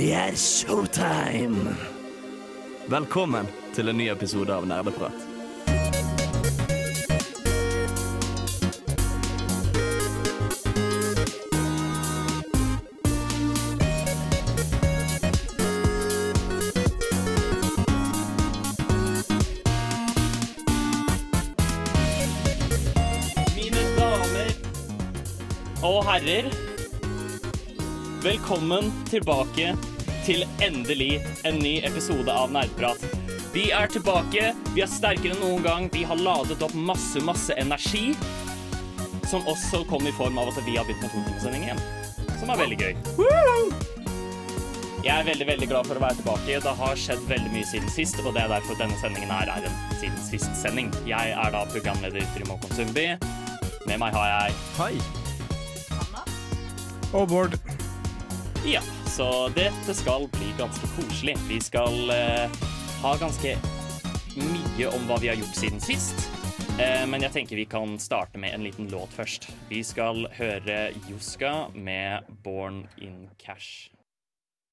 Det er showtime! Velkommen til en ny episode av Nerdeprat. Mine damer og herrer, velkommen tilbake til endelig en ny episode av Nerdprat. Vi er tilbake, vi er sterkere enn noen gang, vi har ladet opp masse, masse energi. Som også kom i form av at vi har begynt med totimesending igjen. Som er veldig gøy. Jeg er veldig veldig glad for å være tilbake. Det har skjedd veldig mye siden sist, og det er derfor denne sendingen her er en siden sist-sending. Jeg er da programleder Trym Håkon Sundby. Med meg har jeg Hei. Og Bård. Ja, så dette skal bli ganske koselig. Vi skal eh, ha ganske mye om hva vi har gjort siden sist. Eh, men jeg tenker vi kan starte med en liten låt først. Vi skal høre Joska med 'Born in Cash'.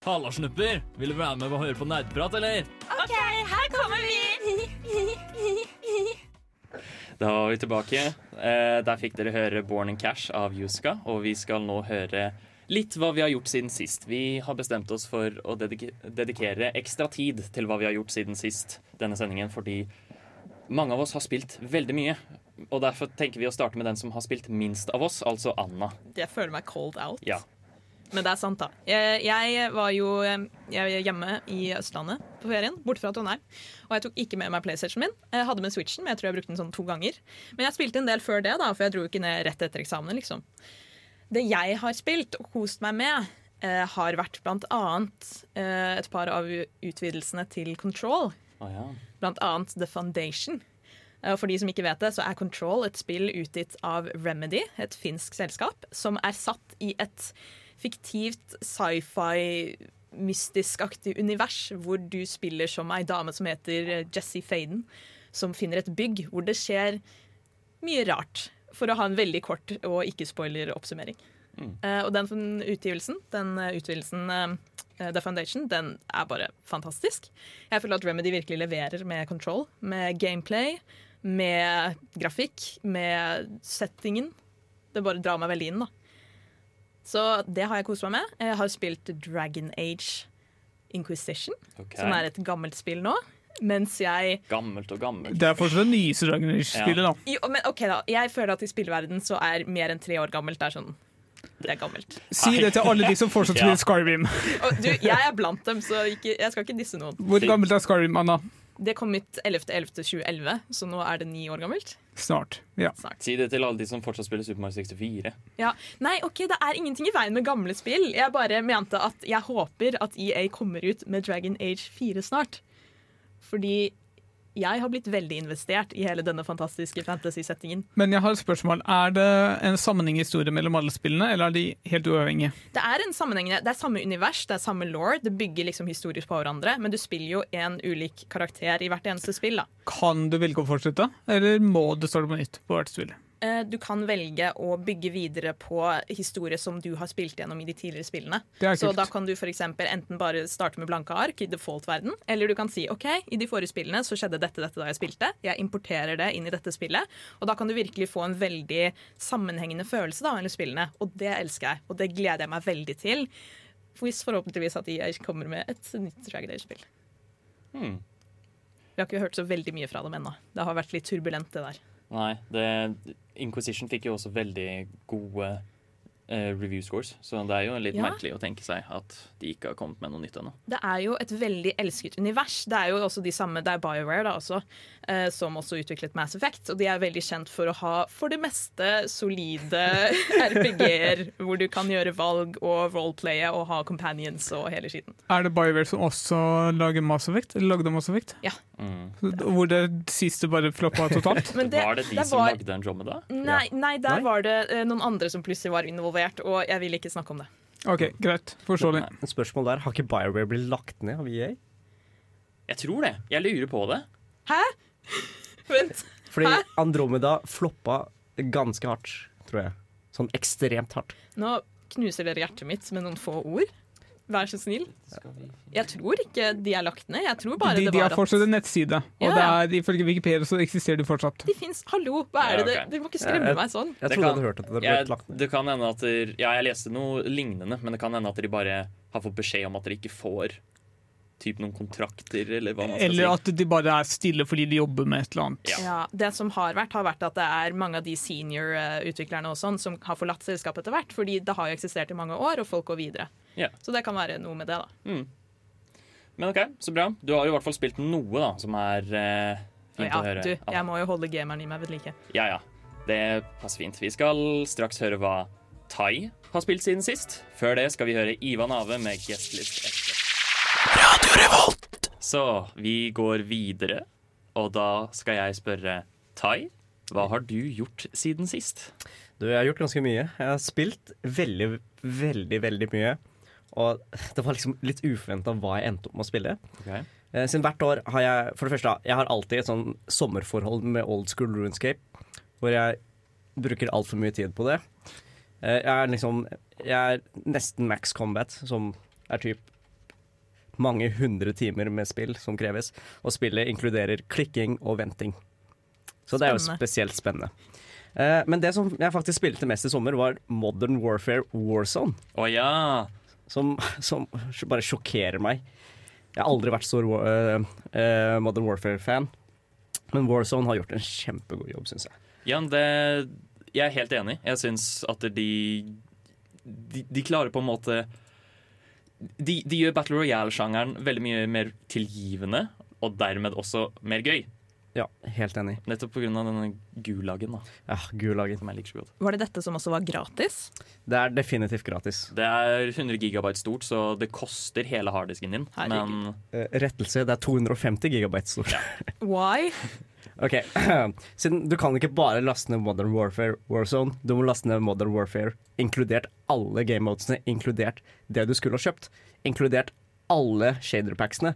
Halla, snupper. Vil du være med og høre på nerdprat, eller? OK, her kommer vi! Da var vi tilbake. Eh, der fikk dere høre 'Born in Cash' av Juska, og vi skal nå høre litt hva vi har gjort siden sist. Vi har bestemt oss for å dedikere ekstra tid til hva vi har gjort siden sist denne sendingen, fordi mange av oss har spilt veldig mye. Og derfor tenker vi å starte med den som har spilt minst av oss, altså Anna. Jeg føler meg called out. Ja. Men det er sant, da. Jeg, jeg var jo jeg hjemme i Østlandet på ferien, borte fra Trondheim. Og jeg tok ikke med meg PlayStation min. Jeg hadde med Switchen, men jeg tror jeg brukte den sånn to ganger. Men jeg spilte en del før det, da, for jeg dro ikke ned rett etter eksamen. liksom. Det jeg har spilt og kost meg med, eh, har vært blant annet eh, et par av utvidelsene til Control. Oh, ja. blant annet The Foundation. Eh, Og For de som ikke vet det, så er Control et spill utgitt av Remedy, et finsk selskap, som er satt i et fiktivt sci-fi mystisk-aktig univers, hvor du spiller som ei dame som heter Jesse Jessie Faden, som finner et bygg hvor det skjer mye rart. For å ha en veldig kort og ikke-spoiler-oppsummering. Eh, og den utgivelsen, den eh, utvidelsen uh, The Foundation, den er bare fantastisk. Jeg føler at Remedy virkelig leverer med control, med gameplay, med grafikk, med settingen. Det bare drar meg veldig inn, da. Så det har jeg kost meg med. Jeg har spilt Dragon Age Inquisition, okay. som er et gammelt spill nå. Mens jeg Gammelt og gammelt. Det er fortsatt det nyeste Dragon Age-spillet, da. jo, men ok da, Jeg føler at i spillverden så er mer enn tre år gammelt det er sånn Det er gammelt. Si det til alle de som fortsatt Ja. spiller Skyrim. Og du, jeg er blant dem, så ikke, jeg skal ikke disse noen. Hvor gammelt er Skyrim, Anna? Det kom ut 11.11.2011, så nå er det ni år gammelt. Snart. Ja. Snart. Si det til alle de som fortsatt spiller Super Mario 64. Ja. Nei, ok, det er ingenting i veien med gamle spill. Jeg bare mente at jeg håper at EA kommer ut med Dragon Age 4 snart. Fordi jeg har blitt veldig investert i hele denne fantastiske fantasy-settingen. Men jeg har et spørsmål. Er det en sammenheng i historie mellom alle spillene, eller er de helt uavhengige? Det er en sammenhengende, det er samme univers, det er samme law, det bygger liksom historier på hverandre, men du spiller jo en ulik karakter i hvert eneste spill. da. Kan du velge å fortsette, eller må du starte på nytt på hvert spill? Eh, Du kan velge å bygge videre på historie som du har spilt gjennom i de tidligere spillene. Så da kan du for eksempel enten bare starte med blanke ark i default-verden, eller du kan si OK, i de forrige spillene så skjedde dette, dette da jeg spilte. Jeg importerer det inn i dette spillet. Og da kan du virkelig få en veldig sammenhengende følelse da, mellom spillene. Og det elsker jeg, og det gleder jeg meg veldig til. Hvis forhåpentligvis at jeg kommer med et nytt Dragon Age-spill. Hmm. Vi har ikke hørt så veldig mye fra dem ennå. Det har vært litt turbulent, det der. Nei, det, Inquisition fikk jo også veldig gode review scores, så det er jo litt Ja. merkelig å tenke seg at de ikke har kommet med noe nytt ennå. Det er jo et veldig elsket univers. Det er jo også de samme, det er BioWare da også, eh, som også utviklet Mass Effect. Og de er veldig kjent for å ha for det meste solide RPG-er, hvor du kan gjøre valg og roleplaye og ha companions og hele skiten. Er det BioWare som også lager Mass Effect? Eller lagde Mass Effect? Ja. Mm. Hvor det siste bare floppa totalt? Men var det de det som var- lagde Andromeda? Nei, nei der Nei? var det eh, noen andre som plutselig var involvert, og jeg vil ikke snakke om det. OK, greit. Forståelig. Spørsmål der, Har ikke BioWare blitt lagt ned av EA? Jeg tror det. Jeg lurer på det. Hæ? Vent. Fordi Hæ? Andromeda floppa ganske hardt, tror jeg. Sånn ekstremt hardt. Nå knuser dere hjertet mitt med noen få ord. Vær så snill. Jeg tror ikke de er lagt ned. Jeg tror bare De, det de har fortsatt en nettside, og Ja, det er, ifølge Wikipedia så eksisterer de fortsatt. De fins. Hallo, hva er Ja, det? ok. Du må ikke skremme Ja, jeg- meg sånn. Jeg jeg trodde jeg hadde hørt at det ble Jeg, lagt ned. det kan hende at der, Ja, jeg leste noe lignende, men det kan hende at de bare har fått beskjed om at dere ikke får typ noen kontrakter, eller hva man skal Eller si. at de bare er stille fordi de jobber med et eller annet. Ja. Ja, det som har vært, har vært at det er mange av de senior-utviklerne og sånn som har forlatt selskapet etter hvert, fordi det har jo eksistert i mange år, og folk går videre. Ja. Så det kan være noe med det, da. Men OK, så bra. Du har jo i hvert fall spilt noe da, som er eh, fint ja, å høre. du, jeg må jo holde gameren i meg ved like. Ja, ja. Det passer fint. Vi skal straks høre hva Tai har spilt siden sist. Før det skal vi høre Ivan Ave med Guestlist Extra. Så vi går videre, og da skal jeg spørre Tai. Hva har du gjort siden sist? Du, jeg har gjort ganske mye. Jeg har spilt veldig, veldig, veldig mye. Og det var liksom litt uforventa hva jeg endte opp med å spille. Okay. Eh, Siden hvert år har jeg For det første, jeg har alltid et sånn sommerforhold med old school runescape. Hvor jeg bruker altfor mye tid på det. Eh, Jeg er liksom Jeg er nesten max combat, som er typ mange hundre timer med spill som kreves. Og spillet inkluderer klikking og venting. Så det er jo spesielt spennende. Eh, Men det som jeg faktisk spilte mest i sommer, var Modern Warfare Warzone. Oh, ja! Som, som bare sjokkerer meg. Jeg har aldri vært stor uh, eh, eh, Modern Warfare-fan. Men Warzone har gjort en kjempegod jobb, syns jeg. Jan, det Jeg er helt enig. Jeg syns at de, de De klarer på en måte De, de gjør Battle Royale-sjangeren veldig mye mer tilgivende, og dermed også mer gøy. Ja, helt enig. Nettopp pga. denne gulagen, da, Ja, Gulagen. som jeg liker så godt. Var det dette som også var gratis? Det er definitivt gratis. Det er 100 gigabyte stort, så det koster hele harddisken din. Herregud. Men uh, rettelse, det er 250 gigabyte stort. Ja. Why? Ok, Siden du kan ikke bare laste ned Modern Warfare Warzone, du må laste ned Modern Warfare, inkludert alle gamemodesene, inkludert det du skulle ha kjøpt, inkludert alle shaderpacksene.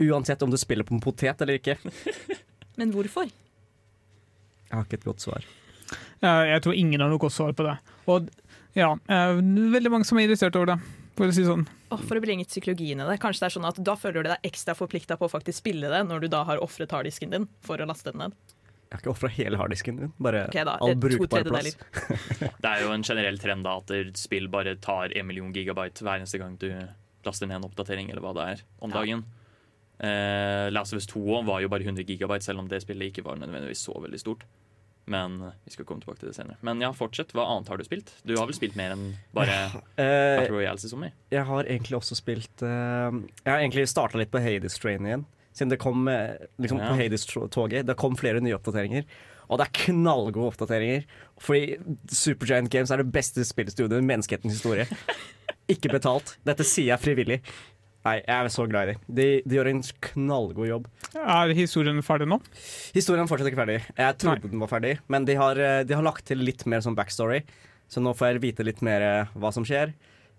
Uansett om du spiller på en potet eller ikke. Men hvorfor? Jeg har ikke et godt svar. Eh, Jeg tror ingen har noe godt svar på det. Og ja, eh, veldig mange som er irritert over det, for å si det sånn. For å bringe psykologien i det. Kanskje det er sånn at Da føler du deg ekstra forplikta på å faktisk spille det, når du da har ofret harddisken din for å laste den ned. Jeg har ikke ofra hele harddisken din, bare okay, da, all er brukbar plass. det er jo en generell trend da at spill bare tar en million gigabyte hver eneste gang du laster ned en oppdatering, eller hva det er, om Ja. dagen. Eh, Last of Us 2 var jo bare 100 gigabyte, selv om det spillet ikke var nødvendigvis så veldig stort. Men eh, vi skal komme tilbake til det senere. Men ja, fortsett. Hva annet har du spilt? Du har vel spilt mer enn bare Battle Royales i sommer? jeg har egentlig også spilt uh, Jeg har egentlig starta litt på Hades Train igjen. Siden det kom eh, liksom Ja. på Hades-toget. Det kom flere nye oppdateringer. Og det er knallgode oppdateringer. Fordi Supergiant Games er det beste spillstudioet i menneskehetens historie. Ikke betalt. Dette sier jeg frivillig. Nei, jeg er så glad i dem. De, de gjør en knallgod jobb. Er historien ferdig nå? Historien er fortsatt ikke ferdig. Jeg trodde den var ferdig, men de har, eh, de har lagt til litt mer som backstory. Så nå får jeg vite litt mer eh, hva som skjer.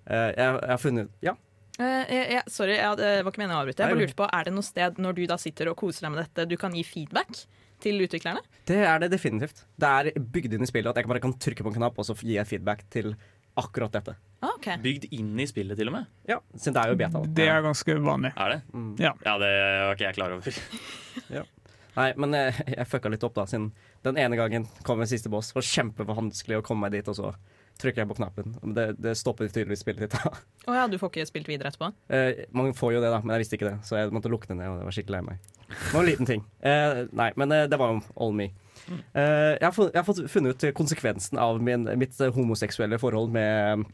Eh, jeg, jeg har funnet Ja, Uh, jeg, jeg, sorry, jeg, det var ikke meningen å avbryte. Jeg Nei, bare lurte på, Er det noe sted når du da sitter og koser deg med dette, du kan gi feedback til utviklerne? det er det definitivt. Det er bygd inn i spillet at jeg bare kan trykke på en knapp, og så gir jeg feedback til akkurat dette. Okay. Bygd inn i spillet, til og med? Ja, Siden det er jo beta. da. Det er ganske vanlig. Er det? Mm. Ja. Ja, det var ikke jeg klar over. Nei, men jeg, jeg fucka litt opp, da, siden den ene gangen kom en siste boss. Det var kjempevanskelig å komme meg dit, og så trykker jeg på knappen. Men Det, det stopper tydeligvis spillet ditt. Å oh ja, du får ikke spilt videre etterpå? Eh, man får jo det, da, men jeg visste ikke det, så jeg måtte lukke det ned. Og det var skikkelig lei meg. Det var en liten ting. Eh, nei, men eh, det var jo all me. Eh, jeg, har jeg har fått funnet ut konsekvensen av min, mitt eh, homoseksuelle forhold med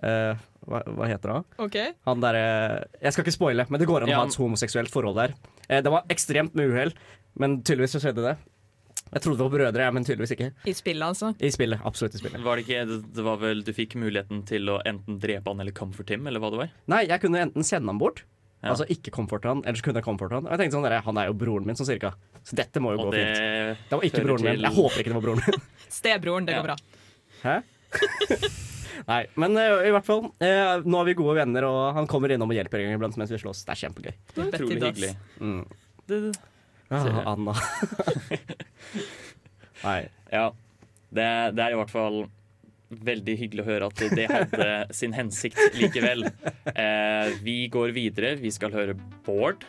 Uh, hva, hva heter det? Okay. Han derre Jeg skal ikke spoile, men det går an å Ja. ha et homoseksuelt forhold der. Uh, det var ekstremt med uhell, men tydeligvis så skjedde det. Jeg trodde det var brødre, ja, men tydeligvis ikke. I spillet, altså. I spillet. Absolutt i spillet. Var det ikke det, det var vel Du fikk muligheten til å enten drepe han eller comfort him, eller hva det var? Nei, jeg kunne enten sende han bort, Ja. altså ikke comforte han, eller så kunne jeg comforte han. Og jeg tenkte sånn der, Han er jo broren min, sånn cirka. Så dette må jo Og gå det fint. Det var ikke broren broren min. Jeg håper ikke det var broren min. Stebroren, det Ja. går bra. Hæ? Nei, men uh, i hvert fall. Uh, nå er vi gode venner, og han kommer innom og hjelper en gang iblant mens vi slåss. Det er kjempegøy. Det er utrolig hyggelig. Mm. Det, Ah, Anna. Nei. ja. Det, det er i hvert fall veldig hyggelig å høre at det hadde sin hensikt likevel. Eh, vi går videre. Vi skal høre Bård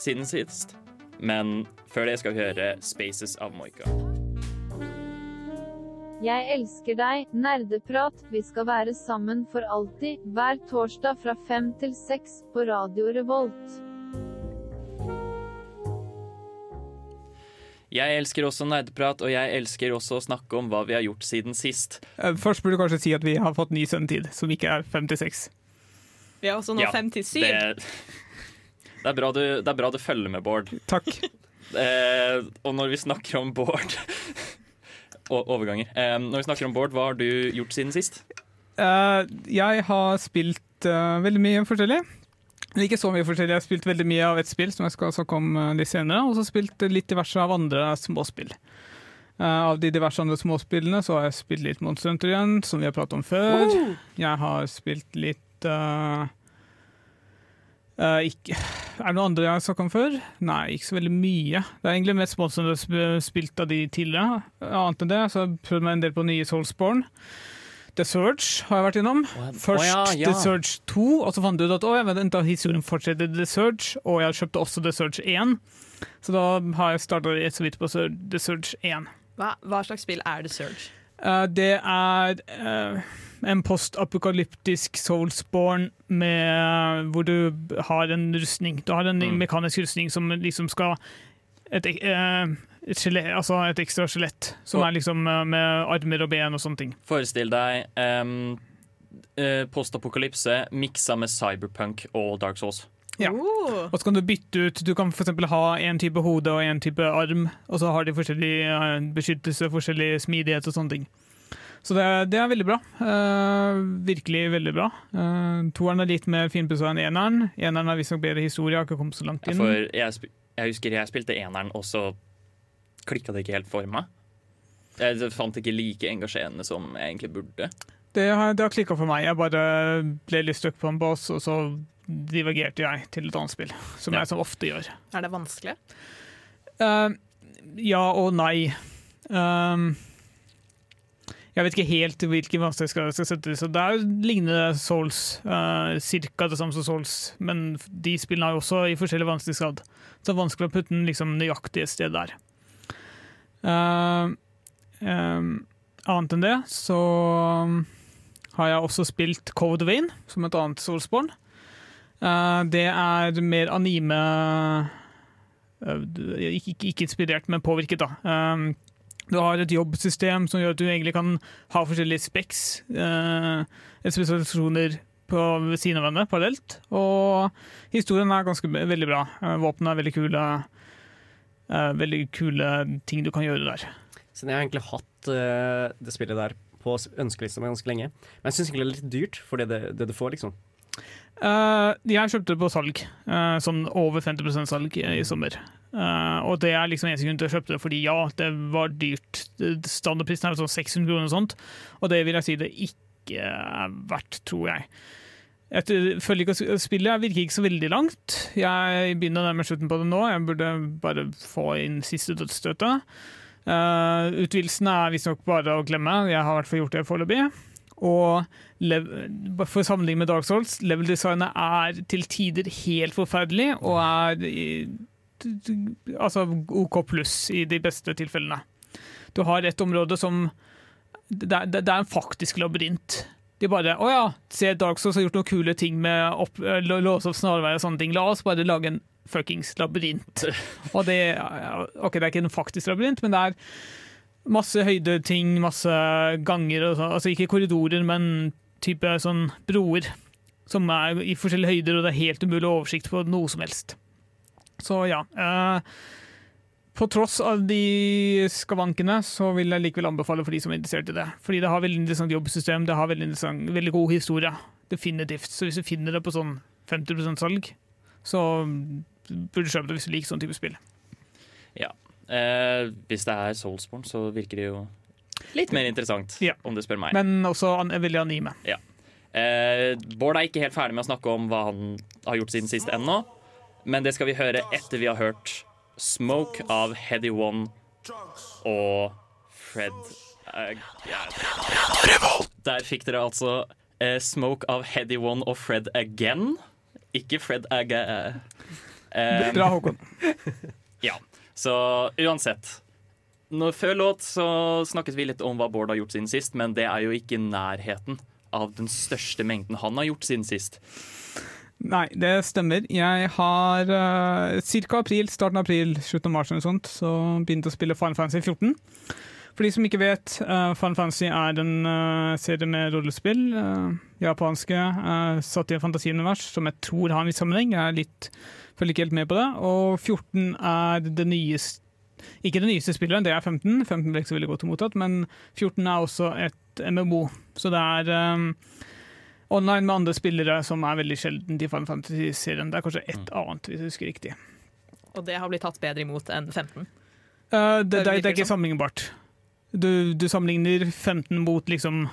siden sist. Men før det skal vi høre Spaces av Moika. Jeg elsker deg, nerdeprat. Vi skal være sammen for alltid, hver torsdag fra fem til seks på Radio Revolt. Jeg elsker også nerdprat, og jeg elsker også å snakke om hva vi har gjort siden sist. Eh, Først burde du kanskje si at vi har fått ny sendetid, som ikke er 56. Vi er også nå Ja, fem til syv. Det, det, er bra du, det er bra du følger med, Bård. Takk. Eh, og når vi snakker om Bård Overganger. Eh, når vi snakker om Bård, hva har du gjort siden sist? Uh, jeg har spilt uh, veldig mye forskjellig. Men Ikke så mye forskjellig. Jeg har spilt veldig mye av et spill som jeg skal snakke om eh, litt senere, og så spilt litt diverse av andre småspill. Uh, av de diverse andre småspillene så har jeg spilt litt Monster Hunter igjen, som vi har pratet om før. Jeg har spilt litt uh, uh, ikke, Er det noe andre jeg har snakket om før? Nei, ikke så veldig mye. Det er egentlig mest Monster Hunter spilt av de tidligere. Annet enn det så har jeg prøvd meg en del på nye Soulsborne. The Surge har jeg vært innom. Først oh, ja, ja. The Surge 2, og så fant du ut at å, jeg vet, da historien fortsetter The Surge, og jeg kjøpte også The Surge 1. Så da har jeg starta så vidt på The Surge 1. Hva, hva slags spill er The Surge? Uh, det er uh, en postapokalyptisk soulsborne med, hvor du har en rustning. Du har en Mm. mekanisk rustning som liksom skal et, eh, et, skjelett, altså et ekstra skjelett, som For, er liksom eh, med armer og ben og sånne ting. Forestill deg um, postapokalypse miksa med cyberpunk og Dark sauce. Ja. Og så kan du bytte ut Du kan eksempel ha en type hode og en type arm, og så har de forskjellig eh, beskyttelse, forskjellig smidighet og sånne ting. Så det, det er veldig bra. Uh, virkelig veldig bra. Uh, toeren er litt mer finpussa enn eneren. Eneren er visstnok bedre historie, har ikke kommet så langt Ja, inn. For jeg, jeg husker jeg spilte eneren, og så klikka det ikke helt for meg. Jeg fant det ikke like engasjerende som jeg egentlig burde. Det har, det har klikka for meg. Jeg bare ble litt stuck på en boss, og så divergerte jeg til et annet spill, som Ja. jeg som ofte gjør. Er det vanskelig? Uh, ja og nei. Uh, jeg vet ikke helt hvilken vanskelig jeg skal, sette det. Så det er lignende Souls. Uh, cirka det samme som Souls, men de spillene har jo også i forskjellig vanskelighetsgrad. Så det er vanskelig å putte den liksom nøyaktig et sted der. Uh, um, annet enn det så um, har jeg også spilt Code Vein, som et annet Soulsborne. Uh, det er mer anime Uh, ikke, ikke, ikke inspirert, men påvirket. da. Um, du har et jobbsystem som gjør at du egentlig kan ha forskjellige speks, uh, spesialisasjoner på siden av hverandre parallelt. Og historien er ganske veldig bra. Våpnene er veldig kule. Uh, veldig kule ting du kan gjøre der. Så jeg har egentlig hatt eh, det spillet der på ønskelista mi ganske lenge. Men jeg syns egentlig det er litt dyrt for det, det, det du får, liksom. Uh, jeg kjøpte det på salg, uh, sånn over 50% salg i sommer. Uh, og det er liksom eneste grunn til at jeg kjøpte det, fordi ja, det var dyrt. Standardprisen er sånn 600 kroner og sånt, og det vil jeg si det ikke er verdt, tror jeg. Jeg føler ikke at Spillet virker ikke så veldig langt. Jeg begynner å nærme slutten på det nå. Jeg burde bare få inn siste dødsstøtet. Uh, utvidelsen er visstnok bare å glemme. Jeg har i hvert fall gjort det foreløpig. Og for sammenligning med Dark Souls, level-designet er til tider helt forferdelig, og er i, altså OK pluss i de beste tilfellene. Du har et område som Det er, det er en faktisk labyrint. De bare Å ja, se Dark Souls har gjort noen kule ting med opp, låse opp snarveier og sånne ting. La oss bare lage en fuckings labyrint. Og det OK, det er ikke en faktisk labyrint, men det er masse høydeting, masse ganger og sånn. Altså ikke korridorer, men type sånn broer. Som er i forskjellige høyder, og det er helt umulig å ha oversikt på noe som helst. Så ja. Eh, på tross av de skavankene, så vil jeg likevel anbefale for de som er interessert i det. Fordi det har veldig interessant jobbsystem, det har veldig, interessant, veldig god historie. Definitivt. Så hvis du finner det på sånn 50% salg, så burde du kjøpe det hvis du liker sånn type spill. Eh, hvis det er Soulsborne, så virker det jo litt mer interessant, Ja. om du spør meg. Men også an veldig anime. Eh, Bård er ikke helt ferdig med å snakke om hva han har gjort siden sist ennå, men det skal vi høre etter vi har hørt Smoke av Heady One og Fred eh. Der fikk dere altså eh, Smoke av Heady One og Fred Again. Ikke Fred Aga... Eh, Bra, Håkon. ja. Så uansett. Når, før låt så snakket vi litt om hva Bård har gjort siden sist, men det er jo ikke i nærheten av den største mengden han har gjort siden sist. Nei, det stemmer. Jeg har uh, ca. april, starten av april, slutten av mars eller sånt, så begynte å spille Final Fantasy 14. For de som ikke vet, uh, Final Fantasy er en uh, serie med rollespill. Uh, japanske, uh, satt i et fantasiunivers som jeg tror har en viss sammenheng. Jeg er litt, følger ikke helt med på det. Og 14 er det nyeste Ikke det nyeste spillet, det er 15. 15 ble ikke så veldig godt mottatt, men 14 er også et MMO. Så det er um, online med andre spillere, som er veldig sjeldent i Final Fantasy-serien. Det er kanskje ett annet, hvis jeg husker riktig. Og det har blitt tatt bedre imot enn 15. Uh, det, det, det er ikke sammenlignbart. Du, du sammenligner 15 mot liksom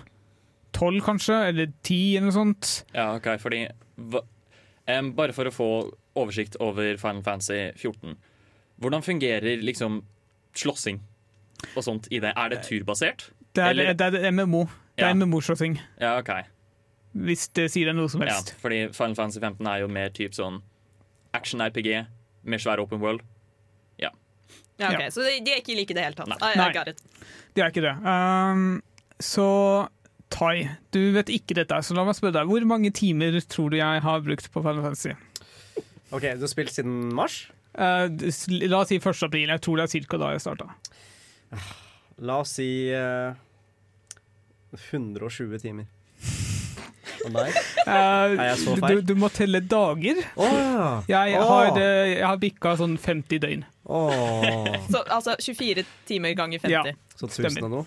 12, kanskje, eller 10, eller noe sånt. Ja, ok, fordi hva, um, Bare for å få oversikt over Final Fantasy 14. Hvordan fungerer liksom slåssing og sånt i det? Er det turbasert? Det er, Eller- det er MMO. Det er Ja. MMO-slåssing, Ja, OK. Hvis det sier deg noe som Ja, helst. fordi Final Fantasy 15 er jo mer typ sånn action-RPG med svær open world. Ja, ok, Ja. Så de de er ikke like i det hele tatt. Nei. Nei. de er ikke det. Um, så Tai, du vet ikke dette, så la meg spørre deg. Hvor mange timer tror du jeg har brukt på Final Fantasy? OK, du har spilt siden mars? Uh, la oss si 1. april. Jeg tror det er ca. da jeg starta. La oss si uh, 120 timer. Og deg? Jeg så du, feil? du må telle dager. Å ja! Jeg Åh. har, eh, jeg har bikka sånn 50 døgn. Åh, Så altså 24 timer ganger 50. Ja. så tusen og noe.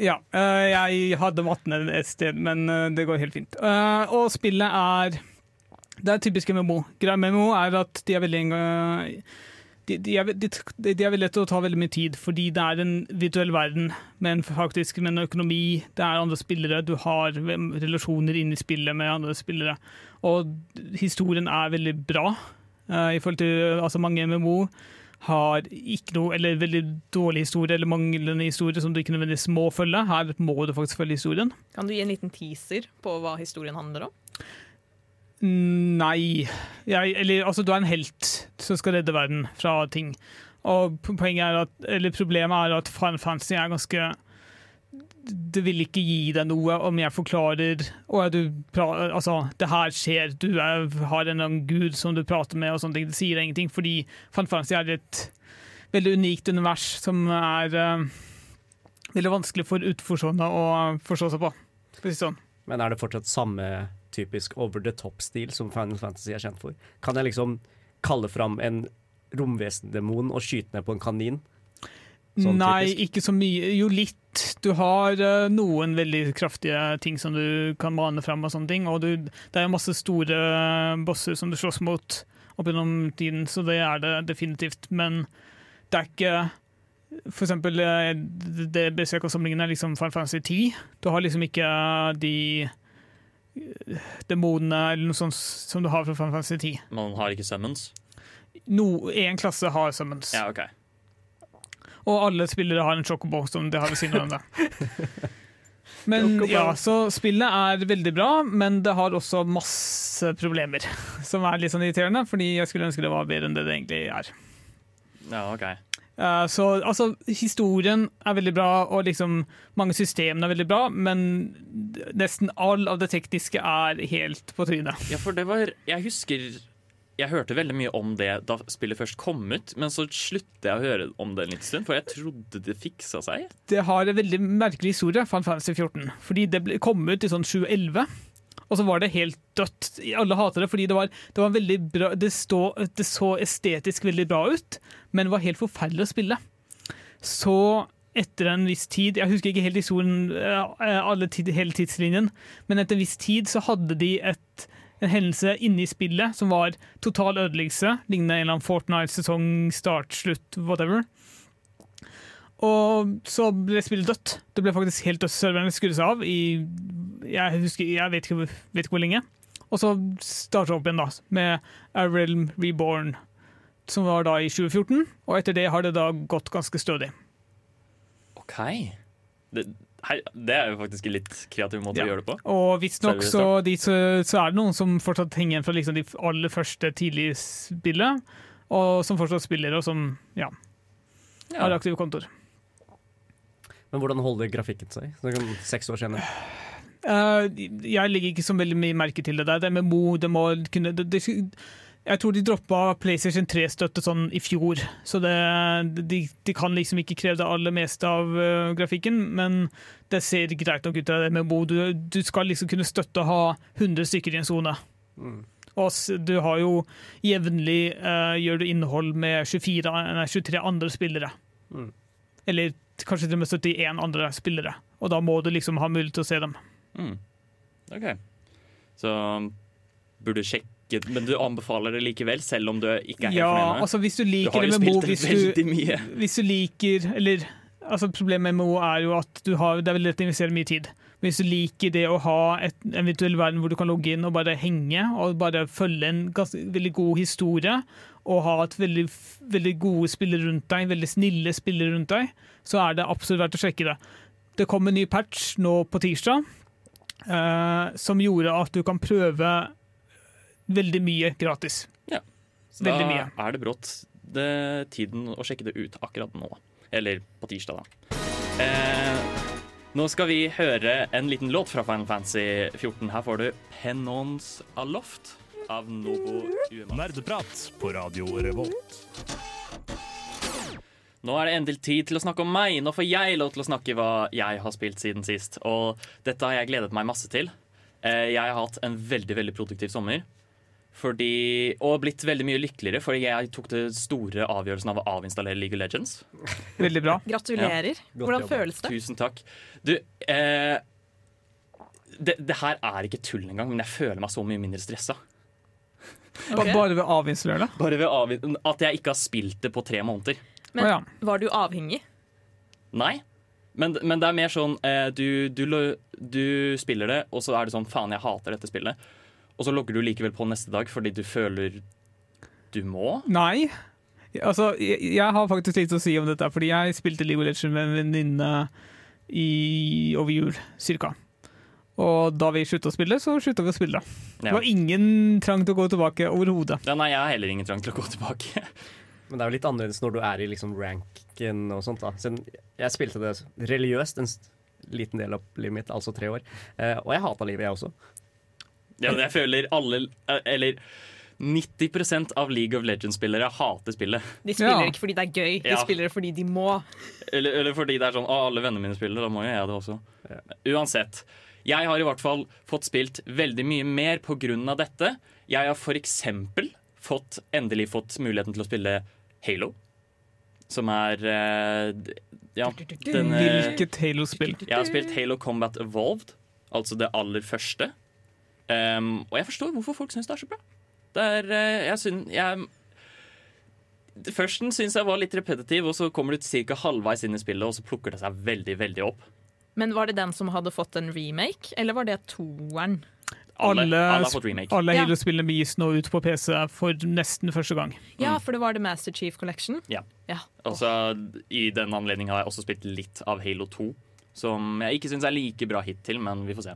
Ja, eh, jeg hadde matten et sted, men eh, det går helt fint. Eh, og spillet er Det er typisk MMO. Greia med MMO er at de er veldig enga- de, de, er, de, de er veldig lette å ta veldig mye tid, fordi det er en virtuell verden, men faktisk med en økonomi. Det er andre spillere, du har relasjoner inn i spillet med andre spillere. Og historien er veldig bra. uh, I forhold til altså Mange MMO har ikke noe, eller veldig dårlig historie eller manglende historie som du ikke nødvendigvis må følge. Her må du faktisk følge historien. Kan du gi en liten teaser på hva historien handler om? Nei jeg, Eller altså, du er en helt som skal redde verden fra ting. Og poenget er at, eller problemet er at Fantasy er ganske Det vil ikke gi deg noe om jeg forklarer og du altså, det her skjer, du er, har en gud som du prater med, og sånne ting. Det sier ingenting, fordi Final Fantasy er et veldig unikt univers som er uh, veldig vanskelig for utforstående å forstå seg på. Sånn. Men er det fortsatt samme typisk over the top-stil som Final Fantasy er kjent for? Kan jeg liksom kalle fram en romvesendemon og skyte ned på en kanin? Sånn Nei, typisk. ikke så mye. Jo, litt. Du har uh, noen veldig kraftige ting som du kan mane fram, og sånne ting. Og du, det er masse store eh, bosser som du slåss mot opp gjennom tiden, så det er det definitivt. Men det er ikke For eksempel eh, det beste jeg er liksom Final Fantasy 10. Du har liksom ikke de demonene eller noe sånt som du har fra Final Fantasy 10. Man har ikke summons. No, en klasse har summons. Ja, OK. Og alle spillere har en chocobo som de har ved siden av det. Men ja, så spillet er veldig bra, men det har også masse problemer. Som er litt sånn irriterende, fordi jeg skulle ønske det var bedre enn det det egentlig er. Ja, ok. Eh, så altså, historien er veldig bra, og liksom mange systemene er veldig bra, men nesten all av det tekniske er helt på trynet. Ja, for det var Jeg husker jeg hørte veldig mye om det da spillet først kom ut, men så sluttet jeg å høre om det en liten stund, for jeg trodde det fiksa seg. Det har en veldig merkelig historie, Fantasy 14. Fordi det kom ut i sånn 2011, og så var det helt dødt. Alle hater det fordi det var, det var veldig bra det, stå, det så estetisk veldig bra ut, men det var helt forferdelig å spille. Så etter en viss tid Jeg husker ikke helt historien, eh, alle tid, hele tidslinjen, men etter en viss tid så hadde de et en hendelse inne i spillet som var total ødeleggelse. Lignende en eller annen Fortnite-sesong, start, slutt, whatever. Og så ble spillet dødt. Det ble faktisk helt dødt. Serverne skrudde seg av i jeg, husker, jeg vet, ikke, vet ikke hvor lenge. Og så starta opp igjen da, med A Realm Reborn, som var da i 2014. Og etter det har det da gått ganske stødig. OK. Det, Hei, det er jo faktisk en litt kreativ måte Ja. å gjøre det på. Og visstnok så, de, så, så er det noen som fortsatt henger igjen fra liksom de aller første tidlige spillet, og som fortsatt spiller, og som ja, har aktive kontoer. Men hvordan holder grafikken seg? Sånn Seks år senere. Uh, jeg legger ikke så veldig mye merke til det der. Det med Mo, det må kunne det, det, Jeg tror de droppa PlayStation 3-støtte sånn i fjor, så det, de, de kan liksom ikke kreve det aller meste av uh, grafikken, men det ser greit nok ut det med Mo. Du, du skal liksom kunne støtte å ha 100 stykker i en sone. Og du har jo jevnlig uh, gjør du innhold med 24, nei, 23 andre spillere. Mm. Eller kanskje til og med 71 andre spillere. Og da må du liksom ha mulighet til å se dem. Mm. OK. Så burde sjekke Men du anbefaler det likevel, selv om du ikke er helt Ja, fornøyd altså hvis du Du liker har jo spilt det hvis du, veldig mye. hvis du liker Eller altså problemet med Mo er jo at du har, det er veldig lett å investere mye tid. Men Hvis du liker det å ha et eventuell verden hvor du kan logge inn og bare henge, og bare følge en ganske, veldig god historie, og ha et veldig, veldig gode spillere rundt deg, veldig snille spillere rundt deg, så er det absolutt verdt å sjekke det. Det kom en ny patch nå på tirsdag eh, som gjorde at du kan prøve veldig mye gratis. Så veldig da mye. er det brått det tiden å sjekke det ut akkurat nå. Eller på tirsdag, da. Eh, nå skal vi høre en liten låt fra Final Fantasy 14. Her får du 'Penons Aloft' av Novo UMA. Nerdeprat på Radio Revolt. Nå er det endelig tid til å snakke om meg. Nå får jeg lov til å snakke hva jeg har spilt siden sist. Og dette har jeg gledet meg masse til. Eh, Jeg har hatt en veldig veldig produktiv sommer. Fordi, og blitt veldig mye lykkeligere fordi jeg tok det store avgjørelsen av å avinstallere League of Legends. Veldig bra. Gratulerer. Ja. Hvordan føles det? Tusen takk. Du, eh, det, det her er ikke tull engang, men jeg føler meg så mye mindre stressa. Ba- Ok. Bare ved å avinstallere det. Bare ved avin- at jeg ikke har spilt det på tre måneder. Men oh, ja. var du avhengig? Nei. Men, men det er mer sånn eh, du, du, du spiller det, og så er det sånn faen, jeg hater dette spillet. Og så logger du likevel på neste dag fordi du føler du må. Nei. Altså, jeg, jeg har faktisk litt å si om dette, fordi jeg spilte League of Legends med en venninne i- over jul, cirka. Og da vi slutta å spille, så slutta vi å spille. Det Ja. var ingen trang til å gå tilbake overhodet. Ja, nei, jeg har heller ingen trang til å gå tilbake. Men det er jo litt annerledes når du er i liksom ranken og sånt. da Siden Jeg spilte det religiøst en liten del av livet mitt, altså tre år. Eh, og jeg hata livet, jeg også. Ja, men jeg føler alle Eller 90% av League of Legends-spillere hater spillet. De spiller Ja. ikke fordi det er gøy, de Ja. spiller fordi de må. Eller, eller fordi det er sånn Å, alle vennene mine spiller, da må jo jeg det også. Uansett. Jeg har i hvert fall fått spilt veldig mye mer av dette. Jeg har eksempel fått, endelig fått muligheten til å spille Halo. Som er eh, Ja, den eh, Hvilket Halo-spill? Jeg har spilt Halo Combat Evolved, altså det aller første. Um, og jeg forstår hvorfor folk syns det er så bra. Det er, eh, jeg synes, jeg, Førsten syns jeg var litt repetitiv, og så kommer du ca. halvveis inn i spillet, og så plukker det seg veldig veldig opp. Men var det den som hadde fått en remake, eller var det toeren? Alle, Alle, alle har fått remake. alle Ja. Halo-spillene gis nå ut på PC for nesten første gang. Ja, for det var The Master Chief Collection. Ja. Ja. Og så I den anledning har jeg også spilt litt av Halo 2, som jeg ikke syns er like bra hittil, men vi får se.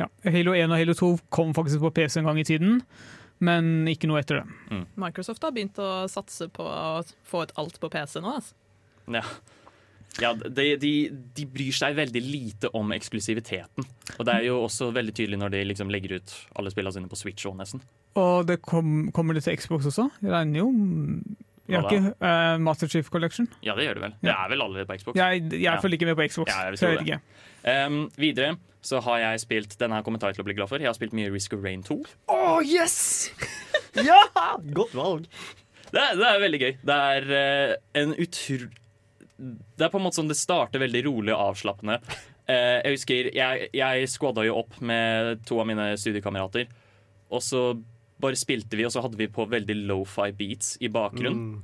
Ja. Halo 1 og Halo 2 kom faktisk på PC en gang i tiden, men ikke noe etter det. Microsoft har begynt å satse på å få ut alt på PC nå. Altså. Ja. Ja, de, de, de bryr seg veldig lite om eksklusiviteten. Og det er jo også veldig tydelig når de liksom legger ut alle spillene sine på Switch og nesten. Og det kom, kommer det til Xbox også? Jeg regner jo Jeg har ikke uh, Master Chief Collection. Ja, det gjør det vel. Det er vel allerede på Xbox. Jeg, jeg Ja. følger ikke med på Xbox. Ja, jeg så jeg vet ikke. Um, videre så har jeg spilt Denne her kommer til å bli glad for. Jeg har spilt mye Risk of Rain 2. Oh, yes! ja! Godt valg. Det det er veldig gøy. Det er uh, en utro... Det er på en måte sånn det starter veldig rolig og avslappende. Eh, jeg husker jeg, jeg squadda jo opp med to av mine studiekamerater. Og så bare spilte vi, og så hadde vi på veldig lofi beats i bakgrunnen.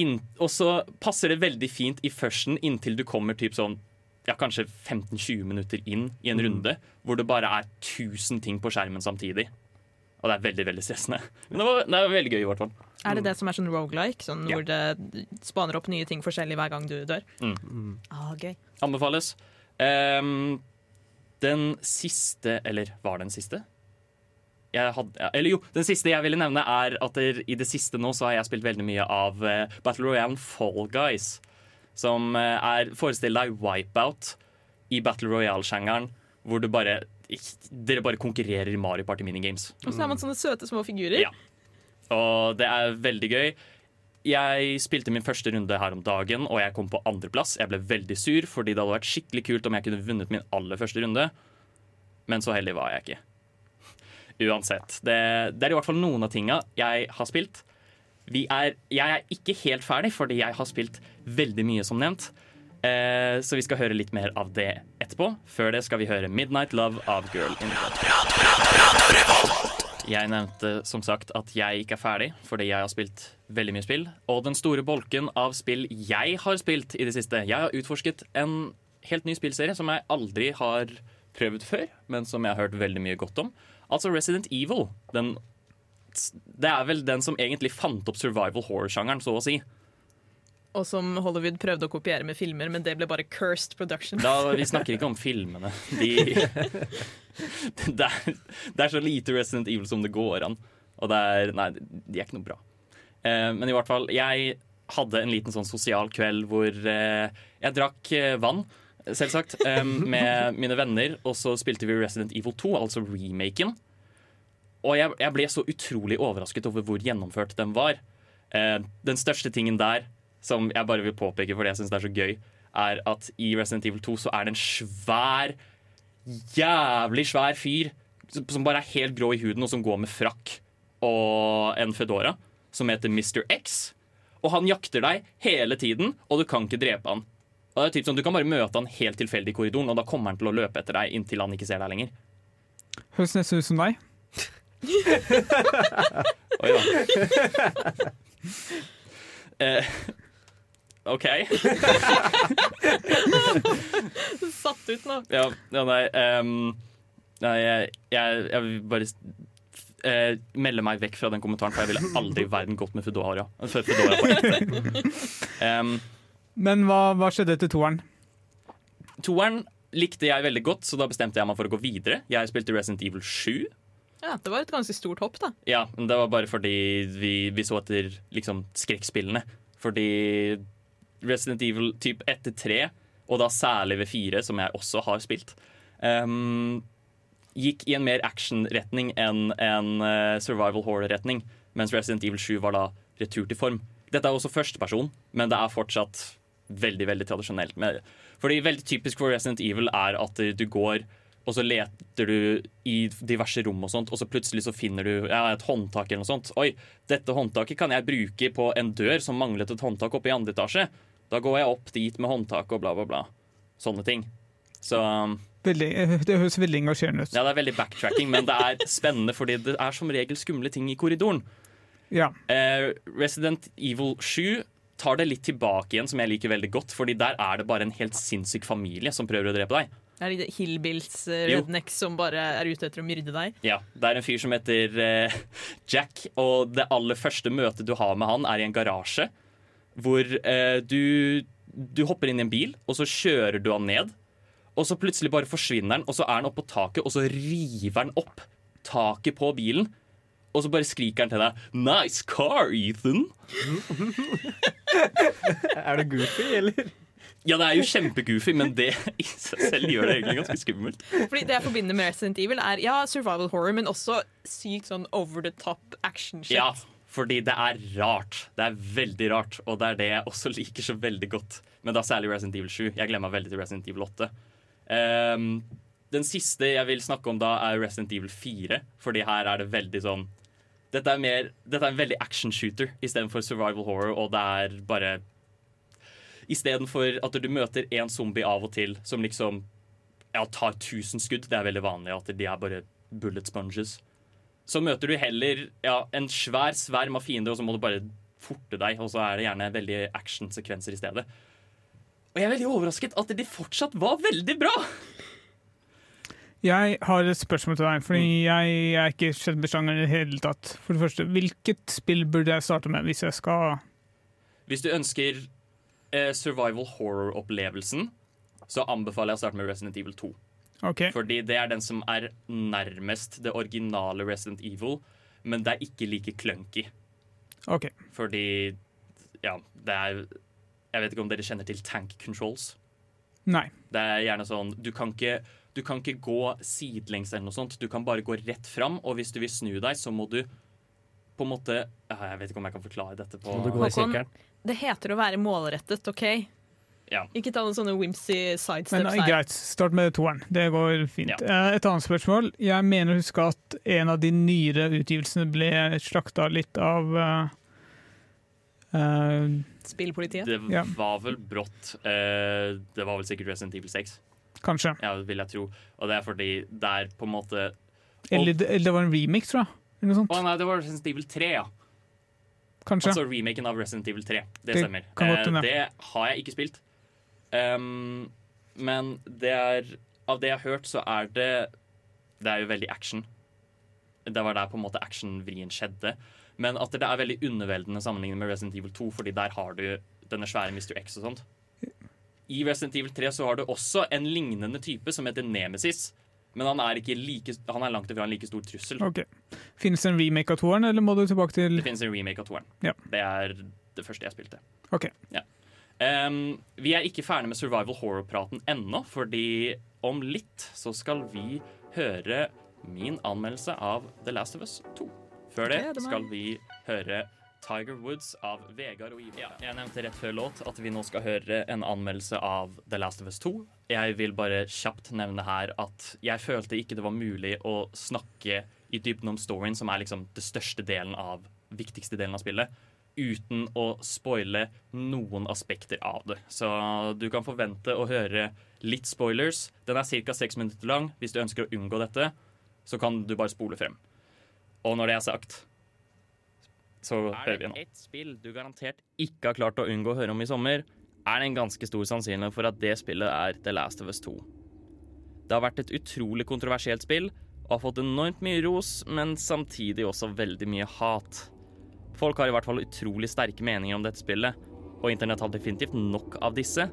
Inn, og så passer det veldig fint i førsten inntil du kommer typ sånn ja, kanskje 15-20 minutter inn i en runde hvor det bare er 1000 ting på skjermen samtidig. Og det er veldig veldig stressende. Men det var, det var veldig gøy, i hvert fall. Er det det som er sånn rogelike, sånn Ja. hvor det spaner opp nye ting forskjellig hver gang du dør? Mm. Ah, gøy. Anbefales. Um, den siste Eller var det den siste? Jeg hadde, eller jo, den siste jeg ville nevne, er at der, i det siste nå så har jeg spilt veldig mye av uh, Battle Royale Fall Guys. Som uh, er Forestill deg Wipeout i Battle Royale-sjangeren, hvor du bare dere bare konkurrerer i Mario Party minigames. Og så har man sånne søte små figurer. Ja. Og det er veldig gøy. Jeg spilte min første runde her om dagen, og jeg kom på andreplass. Jeg ble veldig sur, fordi det hadde vært skikkelig kult om jeg kunne vunnet min aller første runde. Men så heldig var jeg ikke. Uansett. Det, det er i hvert fall noen av tinga jeg har spilt. Vi er, jeg er ikke helt ferdig, fordi jeg har spilt veldig mye, som nevnt. Eh, så vi skal høre litt mer av det etterpå. Før det skal vi høre 'Midnight Love' av Girl in Red. Jeg nevnte som sagt at jeg ikke er ferdig, fordi jeg har spilt veldig mye spill. Og den store bolken av spill jeg har spilt i det siste Jeg har utforsket en helt ny spillserie som jeg aldri har prøvd før, men som jeg har hørt veldig mye godt om. Altså Resident Evil. Den, det er vel den som egentlig fant opp survival horror-sjangeren, så å si. Og som Hollywood prøvde å kopiere med filmer, men det ble bare cursed production. Da, vi snakker ikke om filmene. De, det, er, det er så lite Resident Evil som det går an. Og det er Nei, de er ikke noe bra. Eh, men i hvert fall, jeg hadde en liten sånn sosial kveld hvor eh, jeg drakk eh, vann, selvsagt, eh, med mine venner, og så spilte vi Resident Evil 2, altså remaken. Og jeg, jeg ble så utrolig overrasket over hvor gjennomført den var. Eh, den største tingen der, som jeg bare vil påpeke fordi jeg syns det er så gøy, er at i Resident Evil 2 så er det en svær, jævlig svær fyr som bare er helt grå i huden, og som går med frakk og en Fedora, som heter Mr. X. Og han jakter deg hele tiden, og du kan ikke drepe han. Og det er typ sånn, Du kan bare møte han helt tilfeldig i korridoren, og da kommer han til å løpe etter deg inntil han ikke ser deg lenger. Høres nesten ut som deg. Oi da. Eh, OK. Satt ut nå. Ja, ja nei, um, nei jeg, jeg, jeg vil bare uh, melde meg vekk fra den kommentaren, for jeg ville aldri i verden gått med Foodora. Foodora på Men hva, hva skjedde etter toeren? toeren likte jeg veldig godt, så da bestemte jeg meg for å gå videre. Jeg spilte Resident Evil 7. Ja, Det var et ganske stort hopp, da. Ja, men det var bare fordi vi, vi så etter liksom skrekkspillene. Fordi Resident Evil typ etter tre, og da særlig ved fire, som jeg også har spilt, um, gikk i en mer action-retning enn en eh, survival horror-retning. Mens Resident Evil 7 var da retur til form. Dette er også førsteperson, men det er fortsatt veldig veldig tradisjonelt. Med, det. fordi Veldig typisk for Resident Evil er at du går og så leter du i diverse rom, og sånt, og så plutselig så finner du ja, et håndtak. eller noe sånt. Oi, dette håndtaket kan jeg bruke på en dør som manglet et håndtak oppe i andre etasje. Da går jeg opp dit med håndtak og bla, bla, bla. Sånne ting. Så um, Veldig, eh, det høres veldig engasjerende ut. ja, det er veldig backtracking, men det er spennende fordi det er som regel skumle ting i korridoren. Ja. Eh, Resident Evil 7 tar det litt tilbake igjen, som jeg liker veldig godt. Fordi der er det bare en helt sinnssyk familie som prøver å drepe deg. Det er de hillbills, redneck Jo. rednecks, som bare er ute etter å myrde deg. Ja, Det er en fyr som heter eh, Jack, og det aller første møtet du har med han, er i en garasje. Hvor eh, du, du hopper inn i en bil, og så kjører du han ned. Og så plutselig bare forsvinner han, og så er han oppå taket, og så river han opp taket på bilen. Og så bare skriker han til deg 'Nice car, Ethan'. Er det goofy, eller? Ja, det er jo kjempegoofy, men det i seg selv gjør det egentlig ganske skummelt. Fordi Det jeg forbinder med Resident Evil, er ja, survival horror, men også sykt sånn over the top action shit. Ja, fordi det er rart. Det er veldig rart, og det er det jeg også liker så veldig godt. Men da særlig Resident Evil 7. Jeg gleder meg veldig til Resident Evil 8. Um, den siste jeg vil snakke om da, er Resident Evil 4, fordi her er det veldig sånn Dette er, mer, dette er en veldig action shooter istedenfor survival horror, og det er bare Istedenfor at du møter en zombie av og til som liksom ja, tar 1000 skudd, det er veldig vanlig at de er bare bullet sponges så møter du heller ja, en svær sverm av fiender, og så må du bare forte deg. Og så er det gjerne veldig actionsekvenser i stedet. Og jeg er veldig overrasket at de fortsatt var veldig bra! Jeg har et spørsmål til deg, fordi jeg er ikke kjent med sjangeren i det hele tatt. For det første, hvilket spill burde jeg starte med hvis jeg skal Hvis du ønsker eh, survival horror-opplevelsen, så anbefaler jeg å starte med Resident Evil 2. OK. Fordi det er den som er nærmest det originale Resident Evil, men det er ikke like clunky. ok. Fordi ja, det er Jeg vet ikke om dere kjenner til tank controls. Nei. Det er gjerne sånn Du kan ikke, du kan ikke gå sidelengs eller noe sånt. Du kan bare gå rett fram, og hvis du vil snu deg, så må du på en måte Jeg vet ikke om jeg kan forklare dette på Håkon. Det heter å være målrettet, OK? Ja. Ikke ta noen sånne whimsy sidesteps her. greit, start med toeren. Det går fint. Ja. Eh, Et annet spørsmål. Jeg mener å huske at en av de nyere utgivelsene ble slakta litt av uh, eh, Spillpolitiet. Det Ja. var vel brått Uh, Det var vel sikkert Resident Evil 6, Kanskje. ja, vil jeg tro. Og det er fordi det er på en måte Eller, det- eller det var en remix, tror jeg. Eller noe Å sånt. nei, det var Resident Evil 3, ja. Kanskje. Altså remaken av Resident Evil 3. Det, Det stemmer. kan godt Eh, det har jeg ikke spilt. Um, men det er Av det jeg har hørt, så er det Det er jo veldig action. Det var der på en måte actionvrien skjedde. Men at det er veldig underveldende sammenlignet med Resident Evil 2, fordi der har du denne svære Mr. X og sånt. I Resident Evil 3 så har du også en lignende type som heter Nemesis. Men han er, ikke like, han er langt ifra en like stor trussel. Ok. Finnes det en remake av toeren, eller må du tilbake til Det finnes en remake av toeren. Ja. Det er det første jeg spilte. Ok. Ja. Em, vi er ikke ferdig med survival horror-praten ennå, fordi om litt så skal vi høre min anmeldelse av The Last of Us 2. Før det skal vi høre Tiger Woods av Vegard og Ivar. Ja, jeg nevnte rett før låt at vi nå skal høre en anmeldelse av The Last of Us 2. Jeg vil bare kjapt nevne her at jeg følte ikke det var mulig å snakke i dybden om storyen, som er liksom det største delen av viktigste delen av spillet, uten å spoile noen aspekter av det. Så du kan forvente å høre litt spoilers. Den er ca. seks minutter lang. Hvis du ønsker å unngå dette, så kan du bare spole frem. Og når det er sagt, så hører vi nå. Et spill du garantert ikke har klart å unngå å høre om i sommer, er det en ganske stor sannsynlighet for at det spillet er The Last of Us 2. Det har vært et utrolig kontroversielt spill og har fått enormt mye ros, men samtidig også veldig mye hat. Folk har i hvert fall utrolig sterke meninger om dette spillet, og internett har definitivt nok av disse.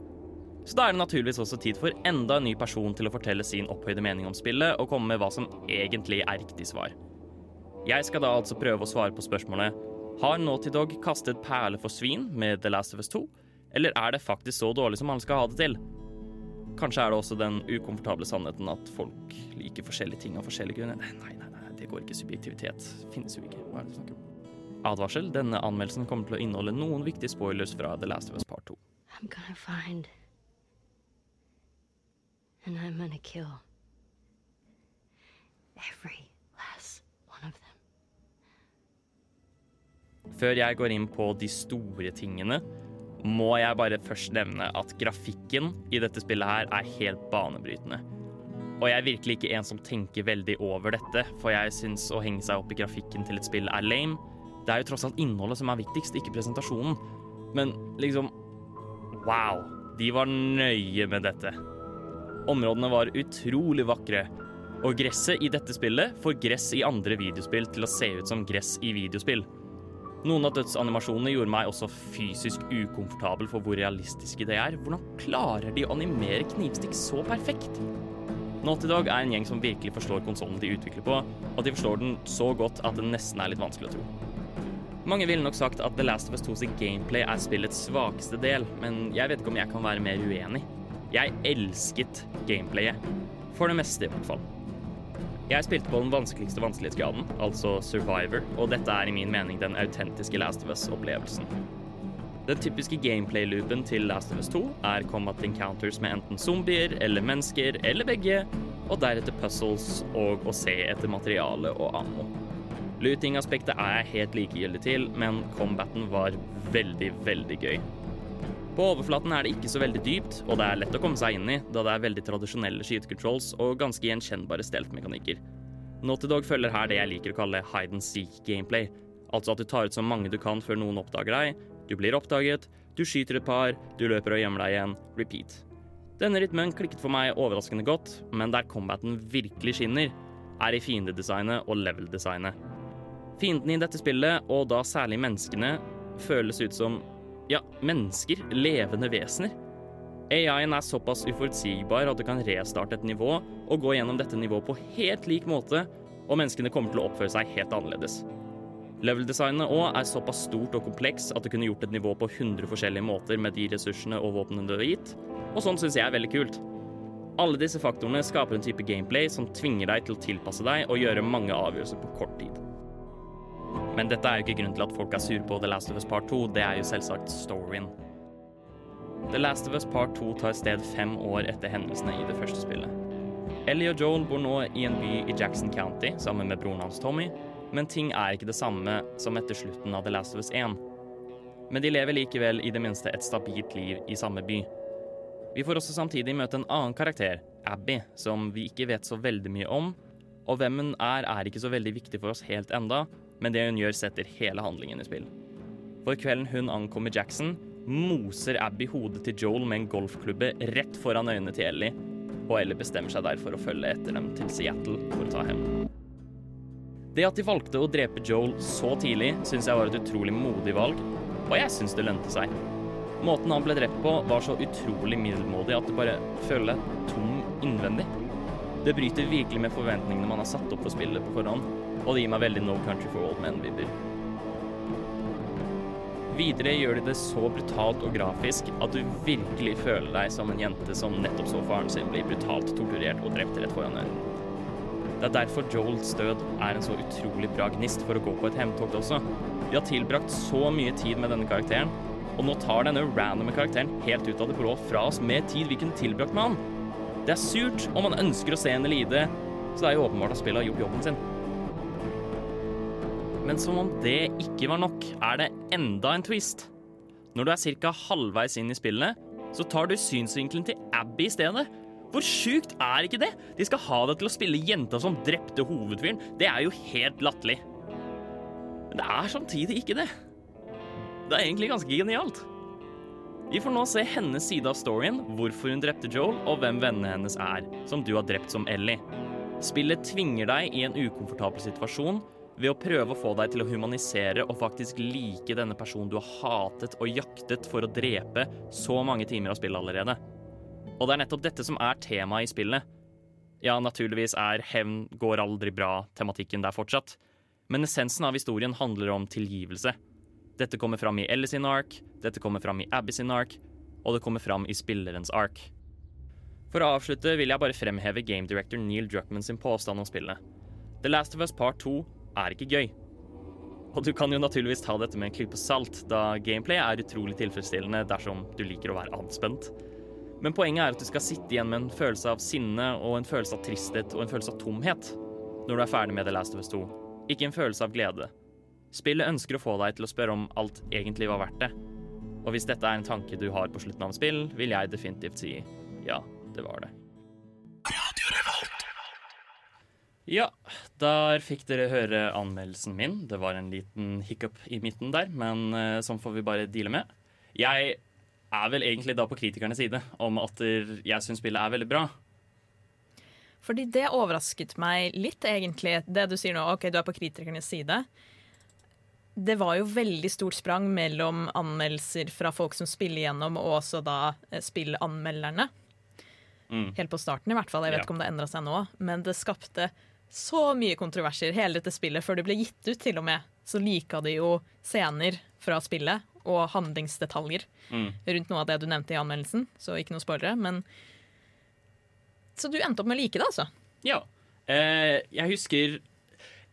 Så da er det naturligvis også tid for enda en ny person til å fortelle sin opphøyde mening om spillet, og komme med hva som egentlig er riktig svar. Jeg skal da altså prøve å svare på spørsmålet Har Naughty Dog kastet perler for svin med The Last of Us 2, eller er det faktisk så dårlig som man skal ha det til? Kanskje er det også den ukomfortable sannheten at folk liker forskjellige ting av forskjellige grunner. Nei, nei, nei, det går ikke. Subjektivitet finnes jo ikke. Hva er det du snakker om? Advarsel. Denne anmeldelsen kommer til å inneholde noen viktige spoilers fra The Last of Us Part 2. I'm gonna find. And I'm gonna kill. Every last one of them. Før jeg går inn på de store tingene, må jeg bare først nevne at grafikken i dette spillet her er helt banebrytende. Og jeg er virkelig ikke en som tenker veldig over dette, for jeg syns å henge seg opp i grafikken til et spill er lame. Det er jo tross alt innholdet som er viktigst, ikke presentasjonen. Men liksom Wow. De var nøye med dette. Områdene var utrolig vakre. Og gresset i dette spillet får gress i andre videospill til å se ut som gress i videospill. Noen av dødsanimasjonene gjorde meg også fysisk ukomfortabel for hvor realistiske de er. Hvordan klarer de å animere knivstikk så perfekt? Naughty Dog er en gjeng som virkelig forstår konsollen de utvikler på, og de forstår den så godt at det nesten er litt vanskelig å tro. Mange ville nok sagt at The Last of Us 2 sin gameplay er spillets svakeste del, men jeg vet ikke om jeg kan være mer uenig. Jeg elsket gameplayet. For det meste, i hvert fall. Jeg spilte på den vanskeligste vanskelighetsgraden, altså Survivor, og dette er i min mening den autentiske Last of Us-opplevelsen. Den typiske gameplay-loopen til Last of Us 2 er combat encounters med enten zombier eller mennesker, eller begge, og deretter puzzles og å se etter materiale og ammo. Looting-aspektet er jeg helt likegyldig til, men combaten var veldig, veldig gøy. På overflaten er det ikke så veldig dypt, og det er lett å komme seg inn i, da det er veldig tradisjonelle skytecontrols og ganske gjenkjennbare stealth-mekanikker. Naughty Dog følger her det jeg liker å kalle hide and seek gameplay, altså at du tar ut så mange du kan før noen oppdager deg, du blir oppdaget, du skyter et par, du løper og gjemmer deg igjen, repeat. Denne rytmen klikket for meg overraskende godt, men der combaten virkelig skinner, er i fiendedesignet og level-designet. Fiendene i dette spillet, og da særlig menneskene, føles ut som ja, mennesker, levende vesener. AI-en er såpass uforutsigbar at du kan restarte et nivå og gå gjennom dette nivået på helt lik måte, og menneskene kommer til å oppføre seg helt annerledes. Level-designet òg er såpass stort og kompleks at du kunne gjort et nivå på 100 forskjellige måter med de ressursene og våpnene du har gitt, og sånn syns jeg er veldig kult. Alle disse faktorene skaper en type gameplay som tvinger deg til å tilpasse deg og gjøre mange avgjørelser på kort tid. Men dette er jo ikke grunnen til at folk er sur på The Last of Us Part 2, det er jo selvsagt storyen. The Last of Us Part 2 tar sted fem år etter hendelsene i det første spillet. Ellie og Joel bor nå i en by i Jackson County sammen med broren hans Tommy, men ting er ikke det samme som etter slutten av The Last of Us 1. Men de lever likevel i det minste et stabilt liv i samme by. Vi får også samtidig møte en annen karakter, Abby, som vi ikke vet så veldig mye om. Og hvem hun er, er ikke så veldig viktig for oss helt enda, men det hun gjør, setter hele handlingen i spill. For kvelden hun ankommer Jackson, moser Abby hodet til Joel med en golfklubbe rett foran øynene til Ellie, og Ellie bestemmer seg derfor å følge etter dem til Seattle for å ta hevn. Det at de valgte å drepe Joel så tidlig, syns jeg var et utrolig modig valg, og jeg syns det lønte seg. Måten han ble drept på, var så utrolig middelmådig at du bare føler tom innvendig. Det bryter virkelig med forventningene man har satt opp for spillet på forhånd, og det gir meg veldig No Country for Old Men-vibber. Videre gjør de det så brutalt og grafisk at du virkelig føler deg som en jente som nettopp så faren sin bli brutalt torturert og drept rett foran øynene. Det er derfor Joels død er en så utrolig bra gnist for å gå på et hevntokt også. Vi har tilbrakt så mye tid med denne karakteren, og nå tar denne randome karakteren helt ut av det blå fra oss med tid vi kunne tilbrakt med han. Det er surt, og man ønsker å se henne lide, så det er jo åpenbart at spillet har gjort jobben sin. Men som om det ikke var nok, er det enda en twist. Når du er ca. halvveis inn i spillene, så tar du synsvinkelen til Abby i stedet. Hvor sjukt er ikke det? De skal ha deg til å spille jenta som drepte hovedfyren. Det er jo helt latterlig. Men det er samtidig ikke det. Det er egentlig ganske genialt. Vi får nå se hennes side av storyen, hvorfor hun drepte Joel, og hvem vennene hennes er, som du har drept som Ellie. Spillet tvinger deg i en ukomfortabel situasjon ved å prøve å få deg til å humanisere og faktisk like denne personen du har hatet og jaktet for å drepe så mange timer av spillet allerede. Og det er nettopp dette som er temaet i spillet. Ja, naturligvis er hevn går aldri bra-tematikken der fortsatt, men essensen av historien handler om tilgivelse. Dette kommer fram i Ellis sin ark, dette kommer fram i Abby sin ark, og det kommer fram i spillerens ark. For å avslutte vil jeg bare fremheve game director Neil Druckman sin påstand om spillet. The Last of Us Part 2 er ikke gøy. Og du kan jo naturligvis ta dette med en klype salt, da gameplay er utrolig tilfredsstillende dersom du liker å være anspent. Men poenget er at du skal sitte igjen med en følelse av sinne og en følelse av tristhet og en følelse av tomhet når du er ferdig med The Last of Us 2, ikke en følelse av glede. Spillet ønsker å få deg til å spørre om alt egentlig var verdt det. Og hvis dette er en tanke du har på slutten av et spill, vil jeg definitivt si ja, det var det. Ja, der fikk dere høre anmeldelsen min. Det var en liten hiccup i midten der, men uh, sånn får vi bare deale med. Jeg er vel egentlig da på kritikernes side om at jeg syns spillet er veldig bra. Fordi det overrasket meg litt, egentlig, det du sier nå. OK, du er på kritikernes side. Det var jo veldig stort sprang mellom anmeldelser fra folk som spiller gjennom, og også da eh, spillanmelderne. Mm. Helt på starten, i hvert fall. Jeg vet Ja. ikke om det endra seg nå. Men det skapte så mye kontroverser, hele dette spillet, før det ble gitt ut, til og med. Så lika de jo scener fra spillet og handlingsdetaljer Mm. rundt noe av det du nevnte i anmeldelsen. Så ikke noe spoilere. Men Så du endte opp med å like det, altså? Ja. Eh, jeg husker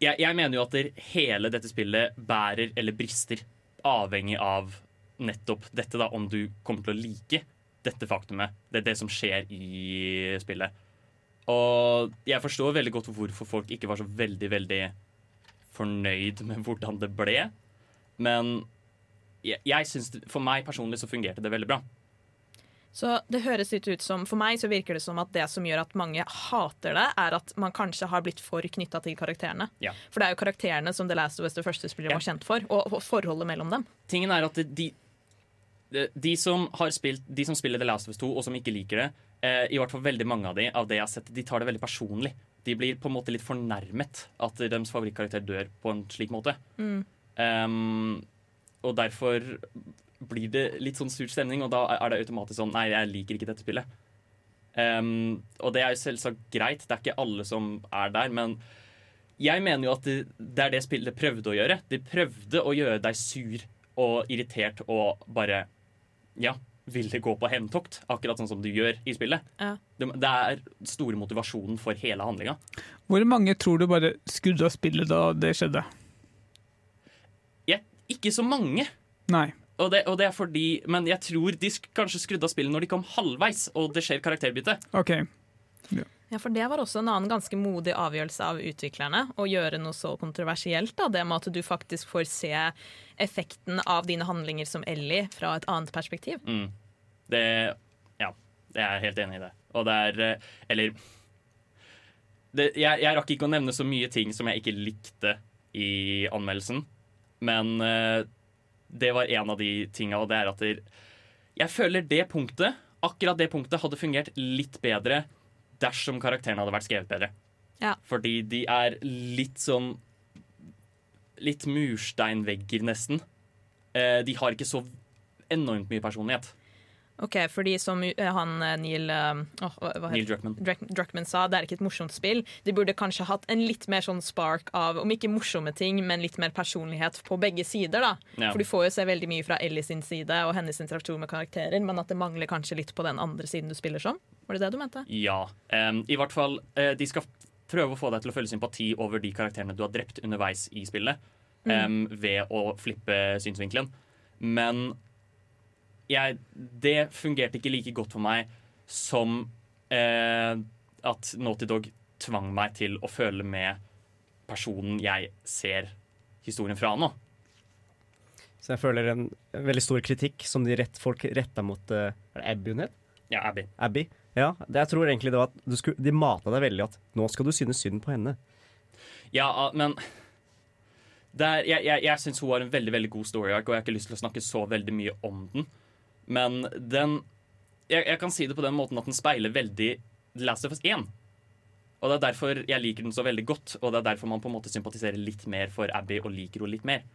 jeg, jeg mener jo at hele dette spillet bærer eller brister, avhengig av nettopp dette, da, om du kommer til å like dette faktumet. Det er det som skjer i spillet. Og jeg forstår veldig godt hvorfor folk ikke var så veldig, veldig fornøyd med hvordan det ble. Men jeg, jeg synes det, for meg personlig så fungerte det veldig bra. Så det høres litt ut som, For meg så virker det som at det som gjør at mange hater det, er at man kanskje har blitt for knytta til karakterene. Ja. For det er jo karakterene som The Last of Us det første spillet Ja. var kjent for, og forholdet mellom dem. Tingen er at de, de, de, som har spilt, de som spiller The Last of Us 2, og som ikke liker det, eh, i hvert fall veldig mange av de, av det jeg har sett, de tar det veldig personlig. De blir på en måte litt fornærmet at deres favorittkarakter dør på en slik måte. Mm. Um, og derfor blir det litt sånn sur stemning, og da er det automatisk sånn Nei, jeg liker ikke dette spillet. Um, og det er jo selvsagt greit, det er ikke alle som er der, men jeg mener jo at det, det er det spillet prøvde å gjøre. Det prøvde å gjøre deg sur og irritert og bare Ja, ville gå på hevntokt, akkurat sånn som du gjør i spillet. Ja. Det, det er store motivasjonen for hele handlinga. Hvor mange tror du bare skrudde av spillet da det skjedde? Ja, ikke så mange. Nei. Og det, og det er fordi Men jeg tror de sk kanskje skrudde av spillet når de kom halvveis, og det skjer karakterbytte. OK. Ja, for det var også en annen ganske modig avgjørelse av utviklerne. Å gjøre noe så kontroversielt. da, Det med at du faktisk får se effekten av dine handlinger som Ellie fra et annet perspektiv. Mm. Det Ja, jeg er helt enig i det. Og det er eh, Eller det, jeg, jeg rakk ikke å nevne så mye ting som jeg ikke likte i anmeldelsen, men eh, det var en av de tinga, og det er at jeg føler det punktet, akkurat det punktet, hadde fungert litt bedre dersom karakterene hadde vært skrevet bedre. Ja. Fordi de er litt sånn Litt mursteinvegger, nesten. Eh, de har ikke så enormt mye personlighet. Ok, fordi som eh, han eh, Neil, oh, Neil heter- Druckmann. Druck- Druckmann sa, det er ikke et morsomt spill. De burde kanskje hatt en litt mer sånn spark av, om ikke morsomme ting, men litt mer personlighet på begge sider. da. Ja. For du får jo se veldig mye fra Ellie sin side og hennes interaksjon med karakterer, men at det mangler kanskje litt på den andre siden du spiller som. Var det det du mente? Ja. Um, I hvert fall, de skal prøve å få deg til å føle sympati over de karakterene du har drept underveis i spillet, em, ved å flippe synsvinkelen. Men jeg, det fungerte ikke like godt for meg som eh, at Naughty Dog tvang meg til å føle med personen jeg ser historien fra nå. Så jeg føler en veldig stor kritikk som de rett, folk retta mot eh, Er det Abby hun het? Ja, Abby. Abby. Ja, det, jeg tror egentlig det var at du skulle, de mata deg veldig at nå skal du synes synd på henne. Ja, ah, men det er, jeg, jeg, jeg syns hun har en veldig veldig god story arc, og jeg har ikke lyst til å snakke så veldig mye om den. Men den jeg, jeg kan si det på den måten at den speiler veldig Last of Us 1. Og det er derfor jeg liker den så veldig godt, og det er derfor man på en måte sympatiserer litt mer for Abby og liker henne litt mer.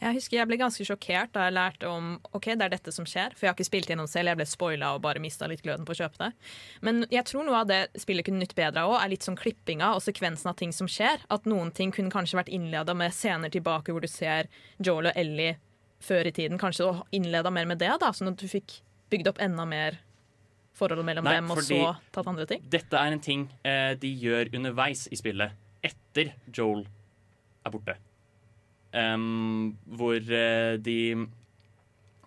Jeg husker jeg ble ganske sjokkert da jeg lærte om ok, det er dette som skjer. For jeg har ikke spilt gjennom selv, jeg ble spoila og bare mista litt gløden på å kjøpe det. Men jeg tror noe av det spillet kunne nytt bedre av òg, er litt sånn klippinga og sekvensen av ting som skjer. At noen ting kunne kanskje vært innleda med scener tilbake hvor du ser Joel og Ellie før i tiden. Kanskje og innleda mer med det, da, sånn at du fikk bygd opp enda mer forholdet mellom Nei, dem, og så tatt andre ting. Dette er en ting eh, de gjør underveis i spillet, etter Joel er borte. Um, hvor eh, de,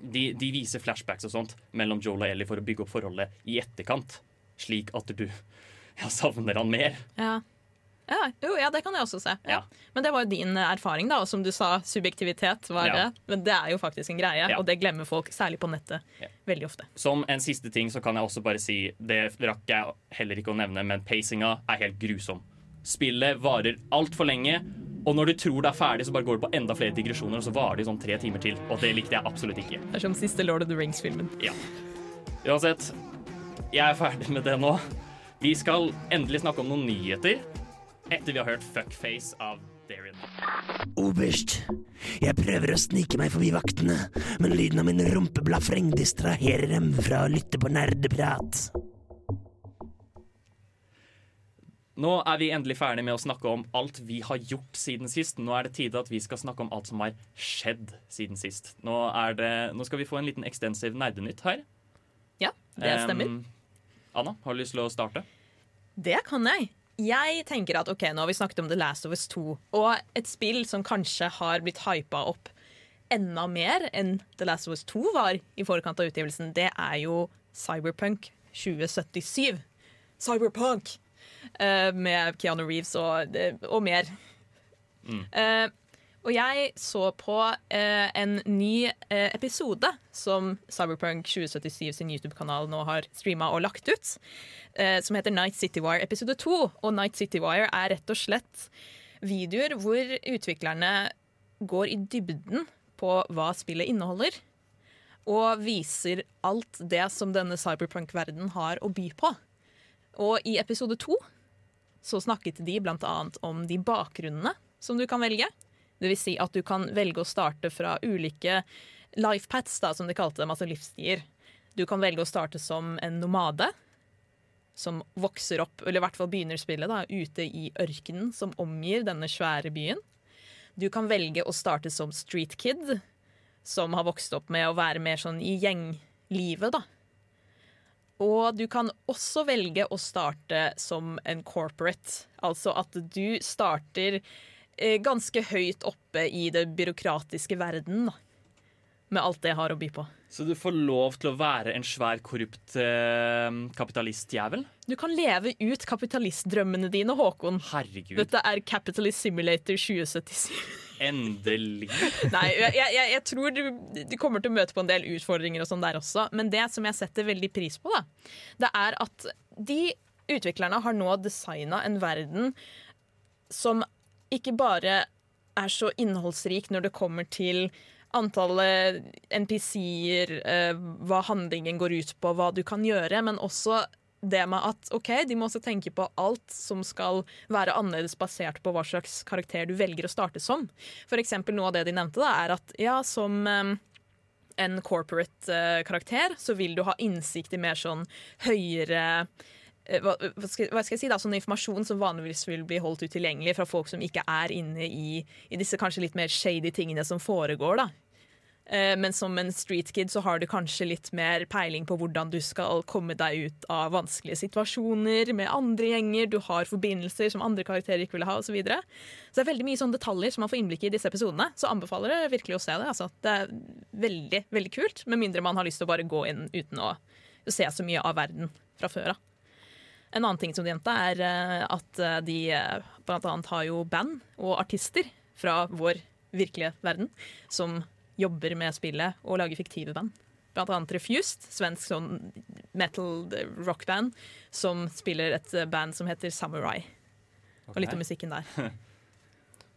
de De viser flashbacks og sånt mellom Joel og Ellie for å bygge opp forholdet i etterkant, slik at du ja, savner han mer. Ja. Ja, jo, ja, det kan jeg også se. Ja. Men det var jo din erfaring, da. Og som du sa, subjektivitet var det. Men det er jo faktisk en greie, og det glemmer folk, særlig på nettet, veldig ofte. Som en siste ting så kan jeg også bare si, det rakk jeg heller ikke å nevne, men pacinga er helt grusom. Spillet varer altfor lenge, og når du tror det er ferdig, så bare går det på enda flere digresjoner, og så varer det i sånn tre timer til. Og det likte jeg absolutt ikke. Det er som siste Lord of the Rings-filmen. Ja. Uansett, jeg er ferdig med det nå. Vi skal endelig snakke om noen nyheter etter vi har hørt Fuckface av Darien. Oberst, jeg prøver å snike meg forbi vaktene, men lyden av min rumpeblafreng distraherer dem fra å lytte på nerdeprat. Nå er vi endelig ferdig med å snakke om alt vi har gjort siden sist. Nå er det tide at vi skal snakke om alt som har skjedd siden sist. Nå, er det, nå skal vi få en liten ekstensiv nerdenytt her. Ja, det stemmer. Um, Anna, har du lyst til å starte? Det kan jeg. Jeg tenker at ok, Nå har vi snakket om The Last of Us 2, og et spill som kanskje har blitt hypa opp enda mer enn The Last of Us 2 var i forkant av utgivelsen, det er jo Cyberpunk 2077. Cyberpunk! Uh, med Keanu Reeves og, og mer. Eh, og jeg så på eh, en ny eh, episode som Cyberpunk 2077 sin YouTube-kanal nå har streama og lagt ut, eh, som heter Night City Wire episode 2. Og Night City Wire er rett og slett videoer hvor utviklerne går i dybden på hva spillet inneholder, og viser alt det som denne cyberpunk-verdenen har å by på. Og i episode to så snakket de annet om de bakgrunnene som du kan velge. Vil si at du kan velge å starte fra ulike life paths, da, som de kalte dem, altså livsstier. Du kan velge å starte som en nomade, som vokser opp, eller i hvert fall begynner spillet, da, ute i ørkenen som omgir denne svære byen. Du kan velge å starte som street kid, som har vokst opp med å være mer sånn i gjenglivet, da. Og du kan også velge å starte som en corporate, altså at du starter ganske høyt oppe i det byråkratiske verden, da. Med alt det jeg har å by på. Så du får lov til å være en svær, korrupt eh, kapitalistjævel? Du kan leve ut kapitalistdrømmene dine, Håkon. Herregud. Dette er Capitalist Simulator 2077. Endelig. Nei, jeg, jeg, jeg tror du, du kommer til å møte på en del utfordringer og sånn der også, men det som jeg setter veldig pris på, da, det er at de utviklerne har nå designa en verden som ikke bare er så innholdsrik når det kommer til antallet NPC-er, eh, hva handlingen går ut på, hva du kan gjøre, men også det med at ok, de må også tenke på alt som skal være annerledes basert på hva slags karakter du velger å starte som. For eksempel noe av det de nevnte, da, er at ja, som eh, en corporate eh, så vil du ha innsikt i mer sånn høyere hva, hva, skal, hva skal jeg si da, sånn informasjon som vanligvis vil bli holdt utilgjengelig fra folk som ikke er inne i, i disse kanskje litt mer shady tingene som foregår. da. Eh, Men som en street kid så har du kanskje litt mer peiling på hvordan du skal komme deg ut av vanskelige situasjoner med andre gjenger. Du har forbindelser som andre karakterer ikke ville ha, osv. Så, videre. så det er veldig mye sånne detaljer som man får innblikk i i disse episodene. Så anbefaler jeg virkelig å se det. Altså. Det er veldig, veldig kult, med mindre man har lyst til å bare gå inn uten å se så mye av verden fra før av. En annen ting som de nevnte, er eh, at eh, de bl.a. blant annet har jo band og artister fra vår virkelige verden som jobber med spillet og lager fiktive band. Blant annet Refused, svensk sånn metal rockband, som spiller et eh, band som heter Samurai. Og litt om musikken der.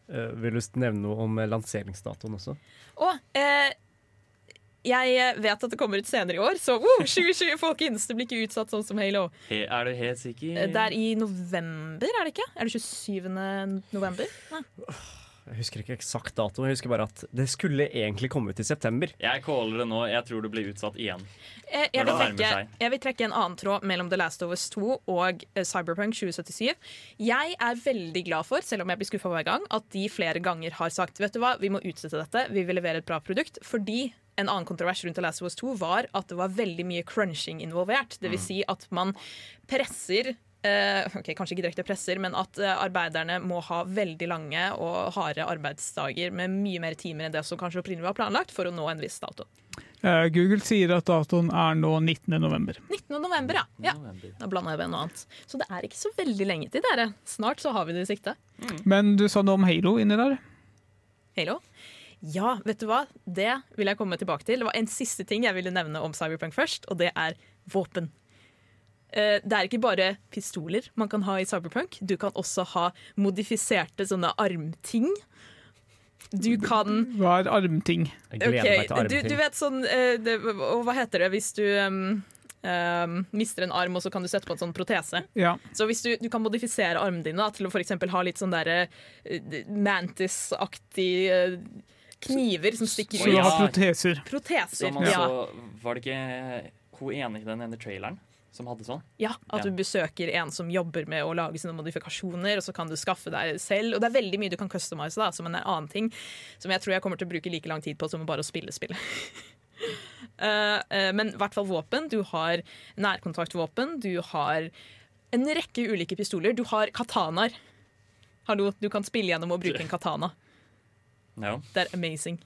uh, vil du nevne noe om eh, lanseringsdatoen også? Og eh, jeg vet at det kommer ut senere i år, så uh, 2020, folkens! Det blir ikke utsatt sånn som Halo. He, er du helt sikker? Eh, Det er i november, er det ikke? Er det 27. november? Nei. Jeg husker ikke eksakt dato, jeg husker bare at det skulle egentlig komme ut i september. Jeg caller det nå. Jeg tror det blir utsatt igjen. Eh, Jeg, jeg, vil trekke, jeg vil trekke en annen tråd mellom The Last of Us 2 og eh, Cyberpunk 2077. Jeg er veldig glad for, selv om jeg blir skuffa hver gang, at de flere ganger har sagt vet du hva, vi må utsette dette, vi vil levere et bra produkt. Fordi en annen kontrovers rundt The Last of Us 2 var at det var veldig mye crunching involvert. Det vil si at man presser Uh, ok, Kanskje ikke direkte presser, men at uh, arbeiderne må ha veldig lange og harde arbeidsdager med mye mer timer enn det som kanskje opprinnelig var planlagt, for å nå en viss dato. Uh, Google sier at datoen er nå 19. november. 19. november, ja. ja. Da blanda jeg med noe annet. Så det er ikke så veldig lenge til, dere. Snart så har vi det i sikte. Men du sa noe om Halo inni der. Halo? Ja, vet du hva? Det vil jeg komme tilbake til. Det var en siste ting jeg ville nevne om Cyberpunk først, og det er våpen. Eh, Det er ikke bare pistoler man kan ha i Cyberpunk. Du kan også ha modifiserte sånne armting. Du kan Hva er armting? Jeg gleder meg til armting. du vet sånn eh, det, og Hva heter det hvis du um, um, mister en arm, og så kan du sette på en sånn protese? Ja. Så hvis du, du kan modifisere armene dine da, til å for eksempel ha litt sånn derre uh, Mantis-aktig eh, kniver som stikker Så du har proteser. Proteser, Som ja. altså, Var det ikke hun ene i den ene traileren som hadde sånn? ja. At du besøker en som jobber med å lage sine modifikasjoner, og så kan du skaffe deg selv. Og det er veldig mye du kan customize, da, som en annen ting som jeg tror jeg kommer til å bruke like lang tid på som bare å spille spillet. Eh, eh, men i hvert fall våpen. Du har nærkontaktvåpen, du har en rekke ulike pistoler. Du har katanaer. Hallo, du kan spille gjennom å bruke en katana. Ja. Det er amazing.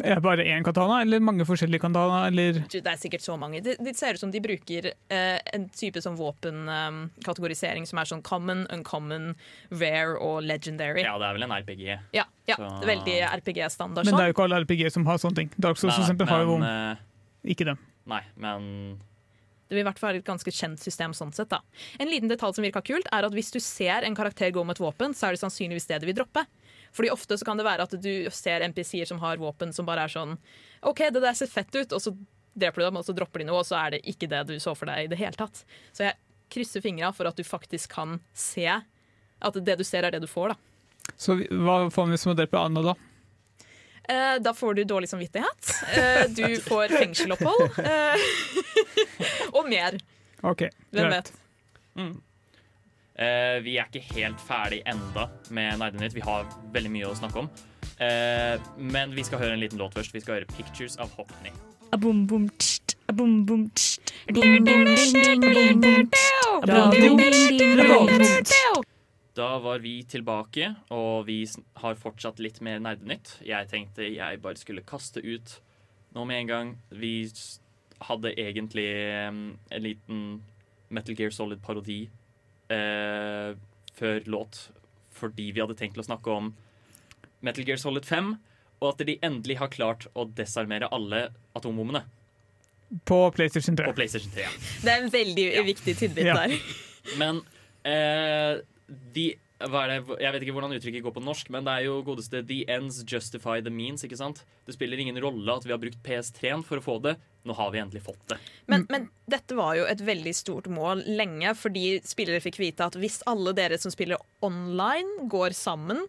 Er det bare én katana, eller mange forskjellige katana? Eller Det er sikkert så mange. Det, det ser ut som de bruker eh, en type sånn våpenkategorisering som er sånn common, uncommon, rare og legendary. ja, det er vel en RPG. Ja, ja Så- veldig RPG-standard. Men det er jo ikke alle RPG som har sånne ting. Dark Souls for Nei, eksempel har jo eh, ikke det. Nei, men Det vil i hvert fall være et ganske kjent system sånn sett. da. En liten detalj som virka kult, er at hvis du ser en karakter gå med et våpen, så er det sannsynligvis det du vil droppe. Fordi ofte så kan det være at du ser NPC-er som har våpen som bare er sånn OK, det der ser fett ut, og så dreper du dem, og så dropper de noe, og så er det ikke det du så for deg i det hele tatt. Så jeg krysser fingra for at du faktisk kan se at det du ser, er det du får, da. Så hva får vi som å drepe Anna, da? Eh, da får du dårlig samvittighet. Eh, du får fengselopphold. Eh, og mer. OK, Hvem vet. vet. Eh, vi er ikke helt ferdig enda med Nerdenytt. Vi har veldig mye å snakke om. Eh, men vi skal høre en liten låt først. Vi skal høre 'Pictures of Hockney'. Tst, tst. Da var vi tilbake, og vi har fortsatt litt mer Nerdenytt. Jeg tenkte jeg bare skulle kaste ut nå med en gang. Vi hadde egentlig en liten Metal Gear Solid-parodi eh, før låt, fordi vi hadde tenkt å snakke om Metal Gear Solid 5, og at de endelig har klart å desarmere alle atombommene På PlayStation 3. på PlayStation 3. Det er en veldig viktig tidbit Ja. der. Men eh, de det, Jeg vet ikke hvordan uttrykket går på norsk, men det er jo godeste The ends justify the means. ikke sant? Det spiller ingen rolle at vi har brukt PS3-en for å få det. Nå har vi endelig fått det. Men, men dette var jo et veldig stort mål lenge, fordi spillere fikk vite at hvis alle dere som spiller online, går sammen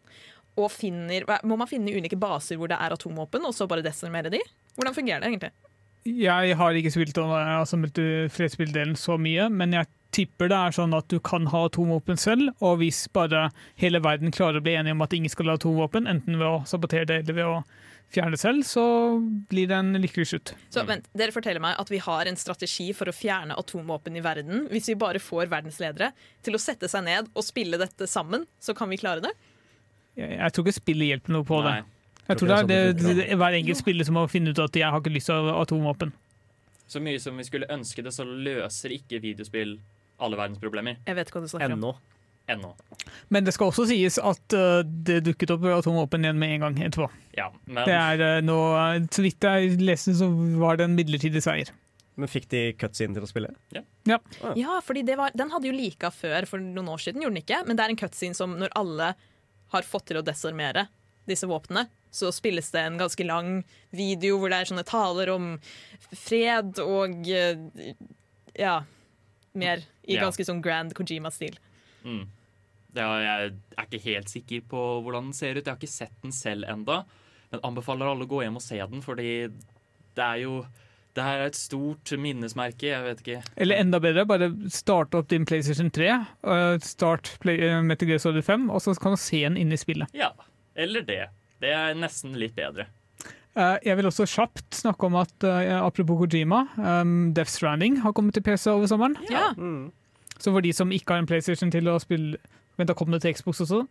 og finner Må man finne ulike baser hvor det er atomvåpen, og så bare desarmere de? Hvordan fungerer det egentlig? Jeg har ikke spilt altså, fredsspilldelen så mye, men jeg tipper det er sånn at du kan ha atomvåpen selv, og hvis bare hele verden klarer å bli enige om at ingen skal ha atomvåpen, enten ved å sabotere det eller ved å fjerne det selv, så blir det en lykkelig slutt. Så vent, Dere forteller meg at vi har en strategi for å fjerne atomvåpen i verden. Hvis vi bare får verdensledere til å sette seg ned og spille dette sammen, så kan vi klare det? Jeg, jeg tror ikke spillet hjelper noe på det. Nei. Jeg tror det er det, det, det, hver enkelt spiller som må finne ut at jeg har ikke lyst til atomvåpen. Så mye som vi skulle ønske det, så løser ikke videospill alle verdens problemer. Jeg vet ikke hva du snakker om. Ennå. Ennå. Men det skal også sies at uh, det dukket opp atomvåpen igjen med en gang etterpå. Ja, men Det er uh, nå, uh, Så vidt jeg leste, så var det en midlertidig seier. Men fikk de cutscene til å spille? Ja, fordi det var, Den hadde jo lika før for noen år siden, gjorde den ikke? Men det er en cutscene som når alle har fått til å desarmere disse våpnene, så spilles det en ganske lang video hvor det er sånne taler om fred og eh, ja, mer i Ja. ganske sånn grand Kojima-stil. Mm. Det er, jeg er ikke helt sikker på hvordan den ser ut. Jeg har ikke sett den selv enda Men anbefaler alle å gå hjem og se den, fordi det er jo Det her er et stort minnesmerke. Jeg vet ikke. Eller enda bedre, bare start opp din PlayStation 3, uh, start Play, uh, Metal Gear Solid 5, og så kan du se den inne i spillet. Ja. Eller det. Det er nesten litt bedre. Uh, jeg vil også kjapt snakke om at uh, apropos Kojima, um, Death Stranding har kommet til PC over sommeren. Ja. Så for de som ikke har en PlayStation til å spille Vent, da kom det til Xbox også.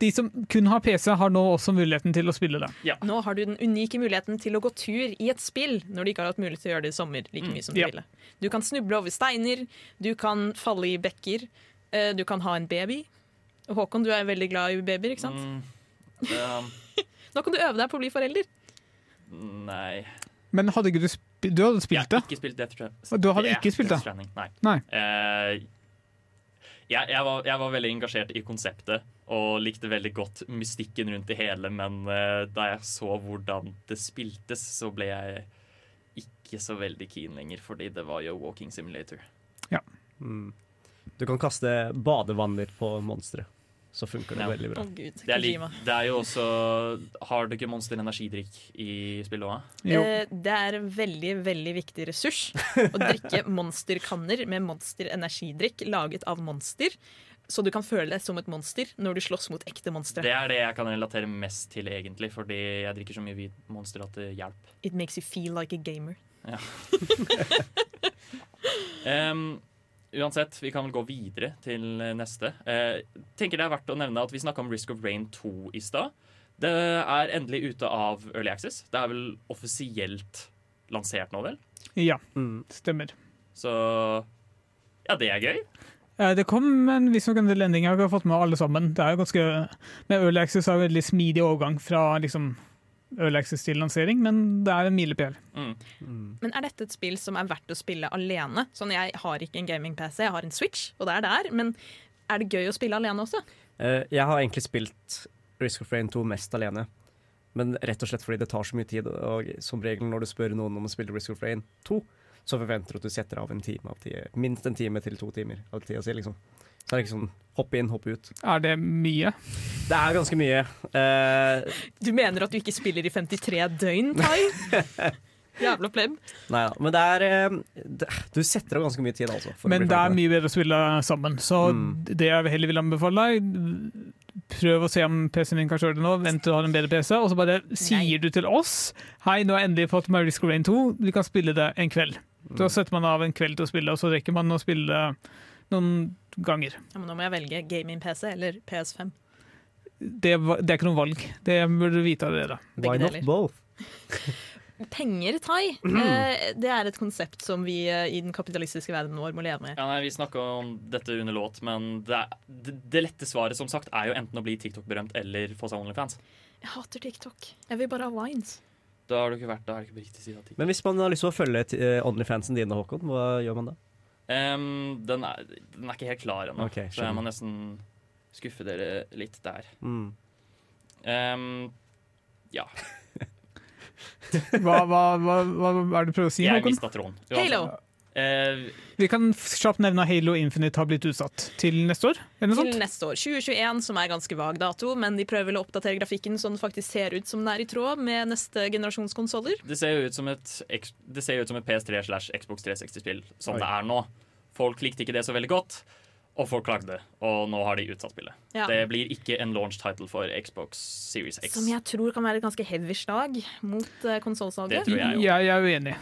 De som kun har PC, har nå også muligheten til å spille det. Nå har du den unike muligheten til å gå tur i et spill når du ikke har hatt mulighet til å gjøre det i sommer like mye som du Ja. ville. Du kan snuble over steiner, du kan falle i bekker, eh, du kan ha en baby. Håkon, du er veldig glad i babyer, ikke sant? Mm, Um. Nå kan du øve deg på å bli forelder. Nei. Men hadde ikke du, sp du hadde Jeg spilt har det? ikke spilt Death Stranding. Du hadde ikke spilt det? Death Stranding, Nei. Nei. Uh, jeg, jeg, var, jeg var veldig engasjert i konseptet og likte veldig godt mystikken rundt det hele, men uh, da jeg så hvordan det spiltes, så ble jeg ikke så veldig keen lenger, fordi det var jo walking simulator. Mm. Du kan kaste badevanner på monstre, så funker det Ja. veldig bra. Oh, gud, Det er, li- det er jo også Har du ikke Monster energidrikk i spillet òg? Eh, Det er en veldig veldig viktig ressurs å drikke monsterkanner med monster energidrikk laget av monster. Så du kan føle deg som et monster når du slåss mot ekte monstre. Det er det jeg kan relatere mest til, egentlig, fordi jeg drikker så mye hvit monster at det hjelper. It makes you feel like a gamer. Em, uansett, vi kan vel gå videre til neste. Eh, tenker det er verdt å nevne at Vi snakka om Risk of Rain 2 i stad. Det er endelig ute av Early Access. Det er vel offisielt lansert nå, vel? Ja, Mm. stemmer. Så ja, det er gøy. Eh, Det kom en visstnok en del endringer. Jeg har fått med alle sammen. Det er jo ganske, med Early Access er det en veldig smidig overgang fra liksom, Early Access til lansering, men det er en milepæl. Mm. Men er dette et spill som er verdt å spille alene? Sånn, Jeg har ikke en gaming-PC, jeg har en Switch, og det er der. Men er det gøy å spille alene også? Uh, jeg har egentlig spilt Risk of Rain 2 mest alene. Men rett og slett fordi det tar så mye tid. Og som regel når du spør noen om å spille Risk of Rain 2, så forventer du at du setter av en time av tida. Minst en time til to timer av tida si, liksom. Så er det ikke sånn hoppe inn, hoppe ut. Er det mye? Det er ganske mye. Uh, Du mener at du ikke spiller i 53 døgn, Tai? Jævla pleb. nei da. Men det er eh, det, Du setter av ganske mye tid, altså. for Men det er mye bedre å spille sammen. Så Mm. det jeg heller vil anbefale deg, prøv å se om PC-en din kan kjøre det nå. Vent til du har en bedre PC, og så bare sier du til oss Hei, nå har jeg endelig fått Marie Scorain 2, vi kan spille det en kveld. Mm. Da setter man av en kveld til å spille, og så rekker man å spille noen ganger. Ja, men nå må jeg velge gaming-PC eller PS5. Det, det er ikke noe valg. Det burde du vite allerede. Why not both? Penger, Tai, eh, det er et konsept som vi eh, i den kapitalistiske verdenen vår må leve med. Ja, nei, Vi snakka om dette under låt, men det, er, det, det lette svaret som sagt er jo enten å bli TikTok-berømt eller få seg OnlyFans. Jeg hater TikTok. Jeg vil bare ha wines. Da har du ikke vært, da er det ikke på riktig side av TikTok. Men hvis man har lyst til å følge eh, Onlyfansen dine, Håkon, hva gjør man da? Em, den, er, den er ikke helt klar ennå, okay, så jeg må nesten skuffe dere litt der. Mm. Um, ja. Hva, hva, hva, hva er det du prøver å si, Jeg Håkon? mista tråden. Halo. Eh, Vi kan kjapt nevne at Halo Infinite har blitt utsatt til neste år. Eller noe Til sånt? neste år. 2021, som er ganske vag dato, men de prøver vel å oppdatere grafikken så den faktisk ser ut som den er i tråd med neste generasjons konsoller. det ser jo ut som et, X- det ser jo ut som et PS3 slash Xbox 360-spill som Oi. det er nå. Folk likte ikke det så veldig godt, og folk klagde. Og nå har de utsatt spillet. Ja. Det blir ikke en launch title for Xbox Series X. Som jeg tror kan være et ganske heavy slag mot uh, konsollsalget. Det tror jeg jo. Jeg, jeg er uenig.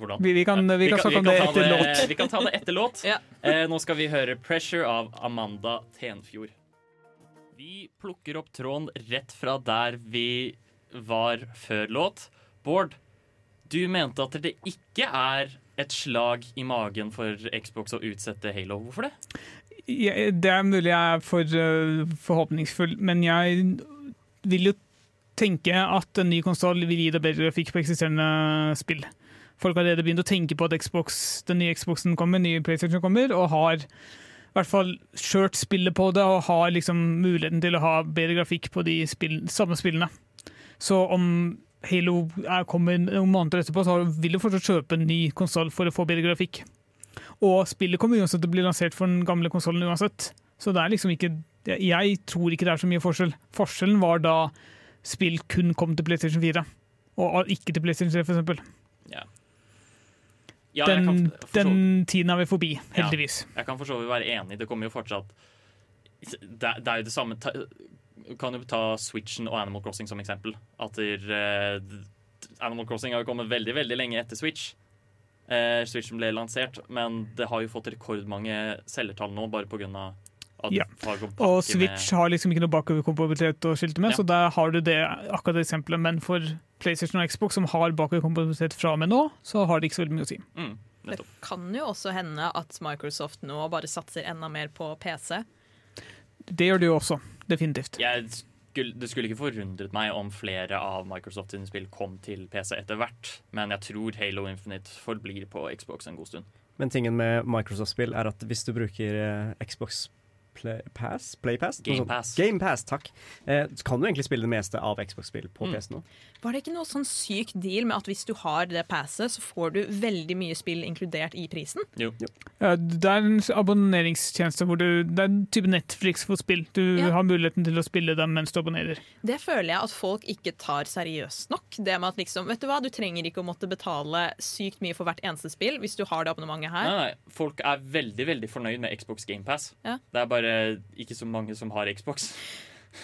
Hvordan? Vi, vi kan, vi kan snakke om det ta etter låt. Vi kan ta det etter låt. Ja. eh, nå skal vi høre 'Pressure' av Amanda Tenfjord. Vi plukker opp tråden rett fra der vi var før låt. Bård, du mente at det ikke er et slag i magen for Xbox å utsette Halo. Hvorfor det? Ja, det er mulig jeg er for uh, forhåpningsfull, men jeg vil jo tenke at en ny konsoll vil gi deg bedre grafikk på eksisterende spill. Folk har allerede begynt å tenke på at Xbox, den nye Xboxen kommer, den nye PlayStation kommer, og har i hvert fall kjørt spillet på det og har liksom muligheten til å ha bedre grafikk på de spill, samme spillene. Så om Halo er, kommer noen måneder etterpå, så vil du fortsatt kjøpe en ny konsoll for å få bedre grafikk. Og spillet kommer uansett til å bli lansert for den gamle konsollen uansett. Så det er liksom ikke Jeg tror ikke det er så mye forskjell. Forskjellen var da spill kun kom til PlayStation 4, og ikke til PlayStation 3, for eksempel. Ja. Ja, den, den tiden er vi forbi, Ja. heldigvis. Jeg kan for så vidt være enig. Det kommer jo fortsatt Det, det er jo det samme ta, Kan jo ta Switchen og Animal Crossing som eksempel. At der, uh, Animal Crossing har jo kommet veldig veldig lenge etter Switch. Uh, Switchen ble lansert, men det har jo fått rekordmange selgertall nå bare pga. At Ja. har Og Switch har liksom ikke noe bakoverkompatibilitet å skilte med, Ja. så der har du det akkurat det eksempelet. Men for PlayStation og Xbox, som har bakoverkompatibilitet fra og med nå, så har det ikke så veldig mye å si. mm, Det kan jo også hende at Microsoft nå bare satser enda mer på PC. Det gjør det jo også, definitivt. Jeg skulle, det skulle ikke forundret meg om flere av Microsoft sine spill kom til PC etter hvert, men jeg tror Halo Infinite forblir på Xbox en god stund. Men tingen med Microsoft-spill er at hvis du bruker eh, Xbox Play Pass? Noe Game. Pass. Game Pass, takk. Eh, kan du egentlig spille det meste av Xbox-spill på Mm. PC nå. Var det ikke noe sånn syk deal med at hvis du har det passet, så får du veldig mye spill inkludert i prisen? Jo. Ja, Det er en abonneringstjeneste hvor du Det er en type Netflix for spill. Du Ja. har muligheten til å spille dem mens du abonnerer. Det føler jeg at folk ikke tar seriøst nok. Det med at liksom, vet Du hva, du trenger ikke å måtte betale sykt mye for hvert eneste spill hvis du har det abonnementet her. Nei, nei, folk er veldig veldig fornøyd med Xbox GamePass. Ja. Det er bare ikke så mange som har Xbox.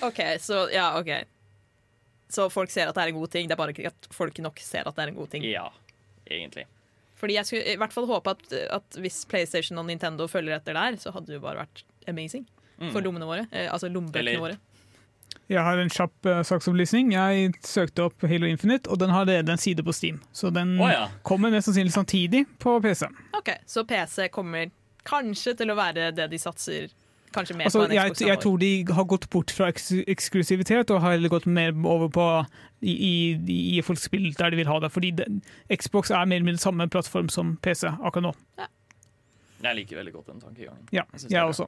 Ok, så ja, ok. Så folk ser at det er en god ting, det er bare ikke at folk nok ser at det er en god ting. Ja, egentlig. Fordi jeg skulle i hvert fall håpe at, at hvis PlayStation og Nintendo følger etter der, så hadde det jo bare vært amazing Mm. for lommene våre. Eh, altså lommebøkene våre. Jeg har en kjapp uh, saksopplysning. Jeg søkte opp Halo Infinite, og den har allerede en side på Steam. Så den oh, ja. kommer mest sannsynlig samtidig på PC. Ok, Så PC kommer kanskje til å være det de satser kanskje mer Altså, på en jeg, Xbox. jeg tror de har gått bort fra eks eksklusivitet og har heller gått mer over på i, i, i folks spill der de vil ha det. Fordi det, Xbox er mer eller mindre samme plattform som PC akkurat nå. Jeg liker veldig godt den tankegangen. Ja, Jeg jeg også.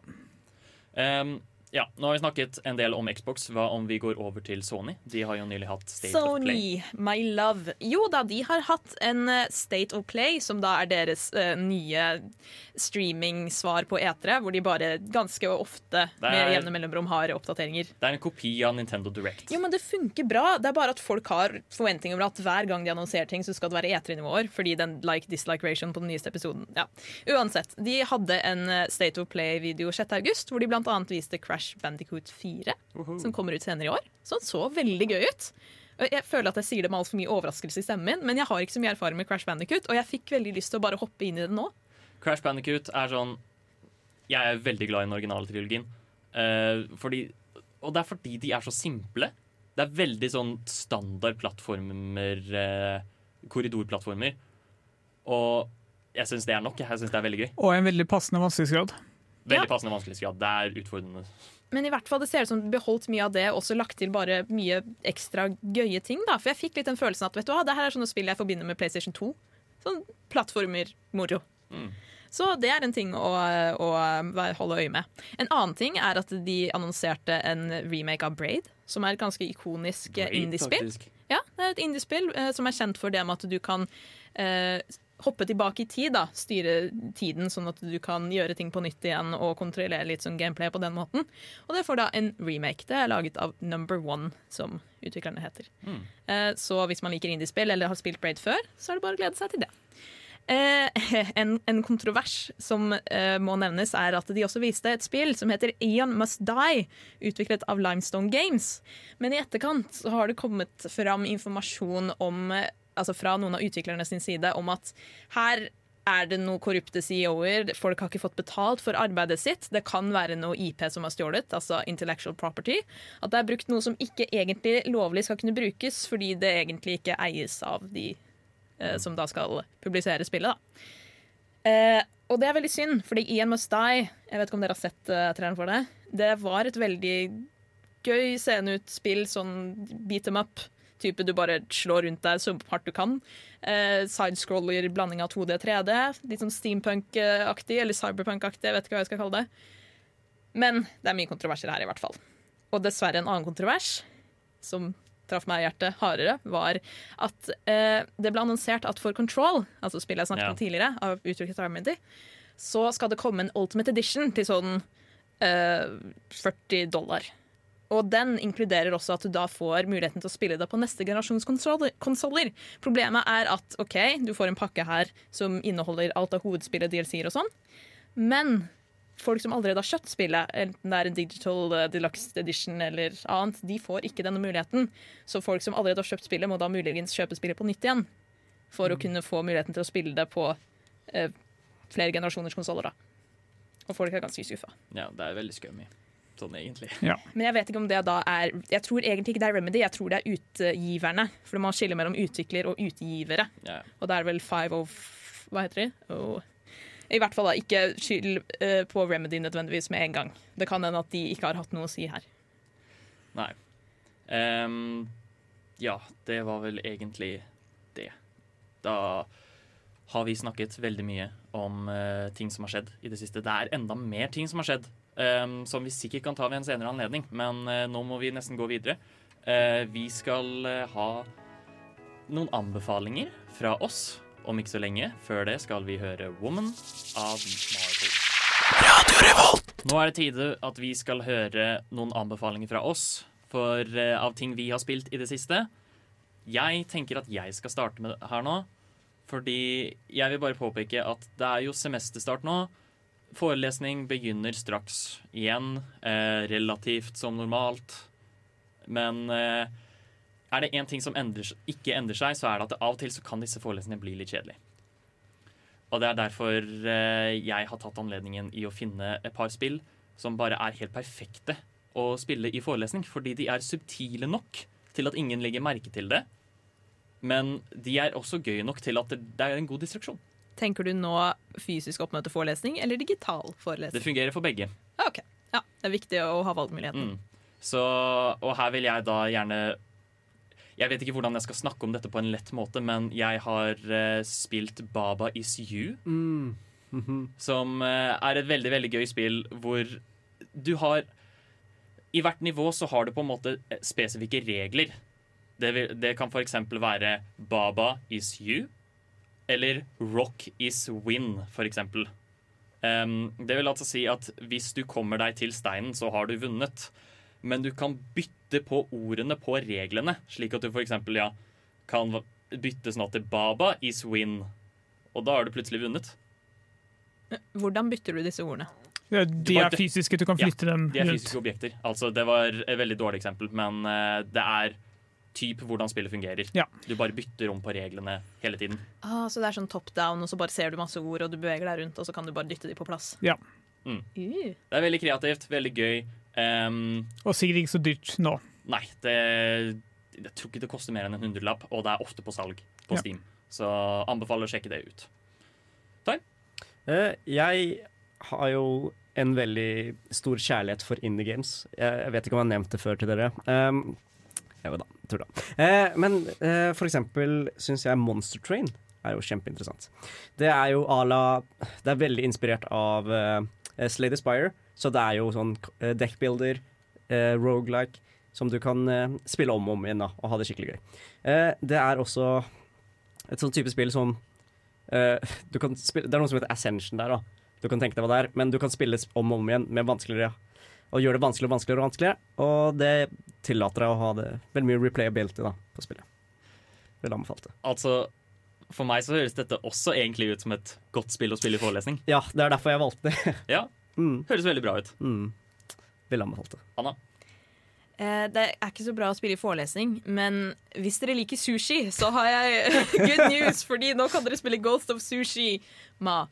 Um, Ja, Nå har vi snakket en del om Xbox. Hva om vi går over til Sony? De har jo nylig hatt State of Play. Sony, my love. Jo da, de har hatt en eh, State of Play, som da er deres uh, nye streaming-svar på etere, hvor de bare ganske ofte er- med jevne mellomrom har oppdateringer. Det er en kopi av Nintendo Direct. Jo, men det funker bra. Det er bare at folk har forventninger om at hver gang de annonserer ting, så skal det være E3-nivåer, fordi den like-dislike-ration på den nyeste episoden. Ja. Uansett, de hadde en eh, State of Play-video 6. august, hvor de annet viste Crash Bandicoot 4, som kommer ut senere i år. Så den så veldig gøy ut. Jeg føler at jeg sier det med altfor mye overraskelse i stemmen min, men jeg har ikke så mye erfaring med Crash Bandicoot, og jeg fikk veldig lyst til å bare hoppe inn i det nå. Crash Bandicoot er sånn Jeg er veldig glad i den originale trilogien. Uh, fordi, og det er fordi de er så simple. Det er veldig sånn standard plattformer, uh, korridorplattformer. Og jeg syns det er nok. Jeg syns det er veldig gøy. Og en veldig passende vanskelighetsgrad. Veldig passende vanskelighetsgrad. Det er utfordrende. Men i hvert fall det ser ut som beholdt mye av det, og også lagt til bare mye ekstra gøye ting. da. For jeg fikk litt den følelsen at vet du hva, det her er sånne spill jeg forbinder med PlayStation 2. Sånn plattformer-moro. Mm. Så det er en ting å, å holde øye med. En annen ting er at de annonserte en remake av Braid, som er et ganske ikonisk Braid, indiespill. Ja, det er et indiespill eh, som er kjent for det med at du kan eh, hoppe tilbake i tid, da. Styre tiden sånn at du kan gjøre ting på nytt igjen og kontrollere litt sånn gameplay på den måten. Og det får da en remake. Det er laget av Number One, som utviklerne heter. Mm. Eh, så hvis man liker indiespill eller har spilt Braid før, så er det bare å glede seg til det. Eh, en, en kontrovers som eh, må nevnes, er at de også viste et spill som heter Eon Must Die, utviklet av Limestone Games. Men i etterkant så har det kommet fram informasjon om, eh, altså fra noen av utviklerne sin side om at her er det noen korrupte CEO-er, folk har ikke fått betalt for arbeidet sitt. Det kan være noe IP som har stjålet, altså intellectual property. At det er brukt noe som ikke egentlig lovlig skal kunne brukes, fordi det egentlig ikke eies av de eh, som da skal publisere spillet. Da. Eh, og det er veldig synd, fordi Ian Must Die Jeg vet ikke om dere har sett uh, treeren for det. Det var et veldig gøy sceneut spill, sånn beat them up. Type du bare slår rundt deg så hardt du kan. Eh, Sidescroller, blanding av 2D og 3D. Litt sånn steampunk-aktig, eller cyberpunk-aktig, jeg vet ikke hva jeg skal kalle det. Men det er mye kontroverser her, i hvert fall. Og dessverre en annen kontrovers, som traff meg i hjertet hardere, var at eh, det ble annonsert at for Control, altså spillet jeg snakket Ja. om tidligere, av uttrykket av Remedy, så skal det komme en Ultimate Edition til sånn eh, 40 dollar. Og den inkluderer også at du da får muligheten til å spille det på neste generasjons konsoller-. Problemet er at OK, du får en pakke her som inneholder alt av hovedspillet, DLC-er og sånn, men folk som allerede har kjøpt spillet, enten det er en digital uh, deluxe edition eller annet, de får ikke denne muligheten. Så folk som allerede har kjøpt spillet, må da muligens kjøpe spillet på nytt igjen. For å kunne få muligheten til å spille det på uh, flere generasjoners konsoller, da. Og folk er ganske skuffa. Ja, det er veldig skummy. Sånn egentlig. Men jeg vet ikke om det da er Jeg tror egentlig ikke det er Remedy, jeg tror det er utgiverne. For man skiller mellom utvikler og utgivere. Ja. Og det er vel five of Hva heter de? Oh. I hvert fall da, ikke skyld eh, på Remedy nødvendigvis med en gang. Det kan hende at de ikke har hatt noe å si her. Nei. Um, ja, det var vel egentlig det. Da har vi snakket veldig mye om uh, ting som har skjedd i det siste. Det er enda mer ting som har skjedd, som vi sikkert kan ta ved en senere anledning. Men eh, nå må vi nesten gå videre. Eh, vi skal eh, ha noen anbefalinger fra oss om ikke så lenge. Før det skal vi høre 'Woman' av Marvel. Nå er det tide at vi skal høre noen anbefalinger fra oss for, uh, av ting vi har spilt i det siste. Jeg tenker at jeg skal starte med her nå, fordi jeg vil bare påpeke at det er jo semesterstart nå. Forelesning begynner straks igjen, eh, relativt som normalt. Men eh, er det én ting som endrer, ikke endrer seg, så er det at av og til så kan disse forelesningene bli litt kjedelige. Og det er derfor eh, jeg har tatt anledningen i å finne et par spill som bare er helt perfekte å spille i forelesning, fordi de er subtile nok til at ingen legger merke til det. Men de er også gøy nok til at det, det er en god distraksjon. Tenker du nå fysisk oppmøteforelesning eller digital forelesning? Det fungerer for begge. Ok. Ja, det er viktig å ha valgmuligheten. Mm. Så, og her vil jeg da gjerne Jeg vet ikke hvordan jeg skal snakke om dette på en lett måte, men jeg har uh, spilt Baba Is You. Mm. Mhm. Som uh, er et veldig veldig gøy spill hvor du har I hvert nivå så har du på en måte eh, spesifikke regler. Det, vil, det kan f.eks. være Baba is you, eller Rock is win, f.eks. Um, det vil altså si at hvis du kommer deg til steinen, så har du vunnet. Men du kan bytte på ordene på reglene, slik at du f.eks. Ja, kan bytte sånn at det Baba is win. Og da har du plutselig vunnet. Hvordan bytter du disse ordene? Ja, de er fysiske, du kan flytte dem rundt. De er fysiske objekter. Altså, det var et veldig dårlig eksempel, men eh, det er typ hvordan spillet fungerer. Ja. Du bare bytter om på reglene hele tiden. Ah, så det er sånn top down, og så bare ser du masse ord, og du beveger deg rundt, og så kan du bare dytte de på plass. Ja. Mm. Uh. Det er veldig kreativt, veldig gøy. Um, Og sikkert ikke så dyrt nå. nei, det Jeg tror ikke det koster mer enn en hundrelapp, og det er ofte på salg på Ja. Steam. Så anbefaler å sjekke det ut. Eh, jeg har jo en veldig stor kjærlighet for indie games. Jeg, jeg vet ikke om jeg har nevnt det før til dere. Um, vet da, tror det. Eh, men eh, for eksempel syns jeg Monster Train er jo kjempeinteressant. Det er jo à la Det er veldig inspirert av Slay Slade Aspire, så det er jo sånn deckbuilder, uh, rogelike, som du kan eh, spille om og om igjen da, og ha det skikkelig gøy. Eh, det er også et sånn type spill som Eh, spille, det er noe som heter Ascension der, da. Du kan tenke deg hva det er, men du kan spille om og om igjen med vanskeligere. Og gjør det vanskeligere og vanskeligere og vanskeligere. Og det tillater deg å ha det veldig mye replayability da, på spillet. Vil anbefale det. Altså, for meg så høres dette også egentlig ut som et godt spill å spille i forelesning. Ja, det er derfor jeg valgte det. Ja, mm, høres veldig bra ut. mm. Vil anbefale det. Anna? Eh, det er ikke så bra å spille i forelesning, men hvis dere liker sushi, så har jeg good news, fordi nå kan dere spille Ghost of Sushi Ma.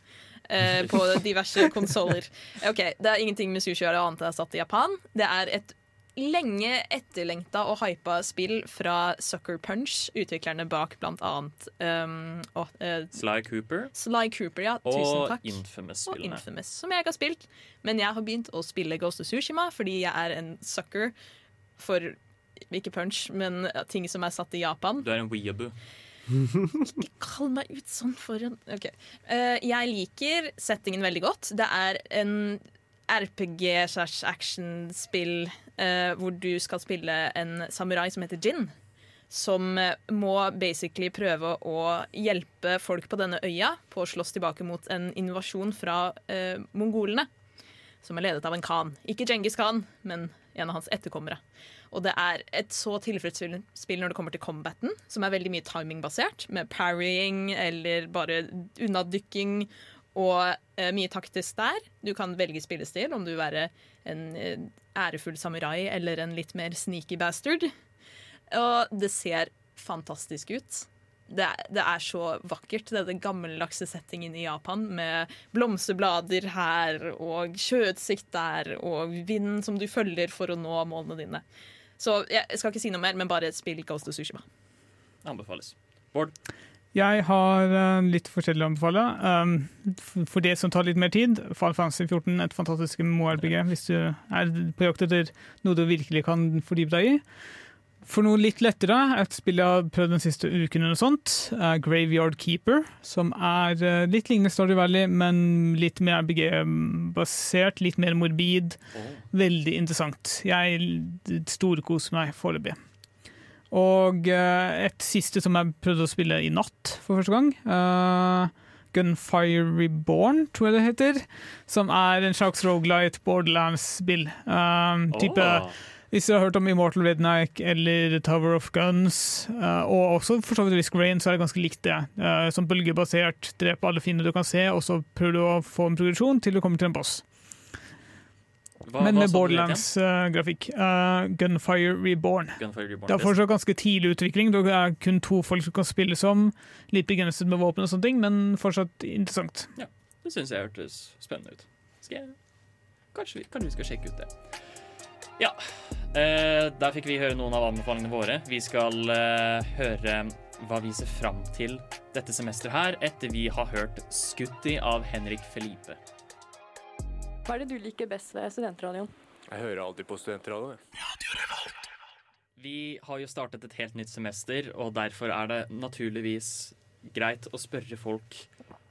Eh, på diverse konsoller. Ok, Det er ingenting med sushi å gjøre annet enn det er satt i Japan. Det er et lenge etterlengta og hypa spill fra Sucker Punch, utviklerne bak blant annet um, og, eh, Sly Cooper Sly Cooper, ja. Tusen takk. Og Infamous-spillene. Infamous, som jeg ikke har spilt. Men jeg har begynt å spille Ghost of Tsushima fordi jeg er en sucker for ikke punch, men ting som er satt i Japan. Du er en weeaboo. Ikke kall meg ut sånn for en OK. Eh, jeg liker settingen veldig godt. Det er en RPG slash action-spill eh, hvor du skal spille en samurai som heter Jin. Som eh, må basically prøve å hjelpe folk på denne øya på å slåss tilbake mot en invasjon fra uh, mongolene. Som er ledet av en khan. Ikke Djengis Khan, men en av hans etterkommere. Og det er et så tilfredsstillende spill når det kommer til combaten, som er veldig mye timingbasert, med parrying eller bare unnadykking og eh, mye taktisk der. Du kan velge spillestil, om du vil være en eh, ærefull samurai eller en litt mer sneaky bastard. Og det ser fantastisk ut. Det er, det er så vakkert, denne gammeldagse settingen i Japan med blomsterblader her og sjøutsikt der og vind som du følger for å nå målene dine. Så jeg skal ikke si noe mer, men bare spill Ghost of Tsushima. Anbefales. Bård? Jeg har eh, litt forskjellig å anbefale. Um, for det som tar litt mer tid, Fall Fantasy 14, et fantastisk MMO-RPG, hvis du er på jakt etter noe du virkelig kan fordype deg i. For noe litt lettere, et spill jeg har prøvd den siste uken, eller sånt, er Graveyard Keeper, som er eh, litt lignende Story Valley, men litt mer RBG-basert. litt mer morbid. Veldig interessant. Jeg storkoser meg foreløpig. Og eh, et siste som jeg prøvde å spille i natt for første gang. Uh, Gunfire Reborn, tror jeg det heter. Som er en slags rogelight Borderlands-spill. Uh, type Åh. Hvis du har hørt om Immortal Redneck eller Tower of Guns, eh, og også for så vidt Risk Rain, så er det ganske likt det. Uh, som bølgebasert, drepe alle fiender du kan se, og så prøver du å få en progresjon til du kommer til en boss. Hva, Men med sa du det het? Borderlands-grafikk. Gunfire Reborn. Gunfire Reborn. Det er fortsatt ganske tidlig utvikling. Det er kun to folk som kan spille som. Litt begrenset med våpen og sånne ting, men fortsatt interessant. Ja, det syns jeg hørtes spennende ut. Skal jeg Kanskje vi, kanskje vi skal sjekke ut det. Ja. Eh, der fikk vi høre noen av anbefalingene våre. Vi skal eh, høre hva vi ser fram til dette semesteret her, etter vi har hørt 'Skutti' av Henrik Felipe. Hva er det du liker best ved studentradioen? Jeg hører alltid på studentradioen. Vi har jo startet et helt nytt semester, og derfor er det naturligvis greit å spørre folk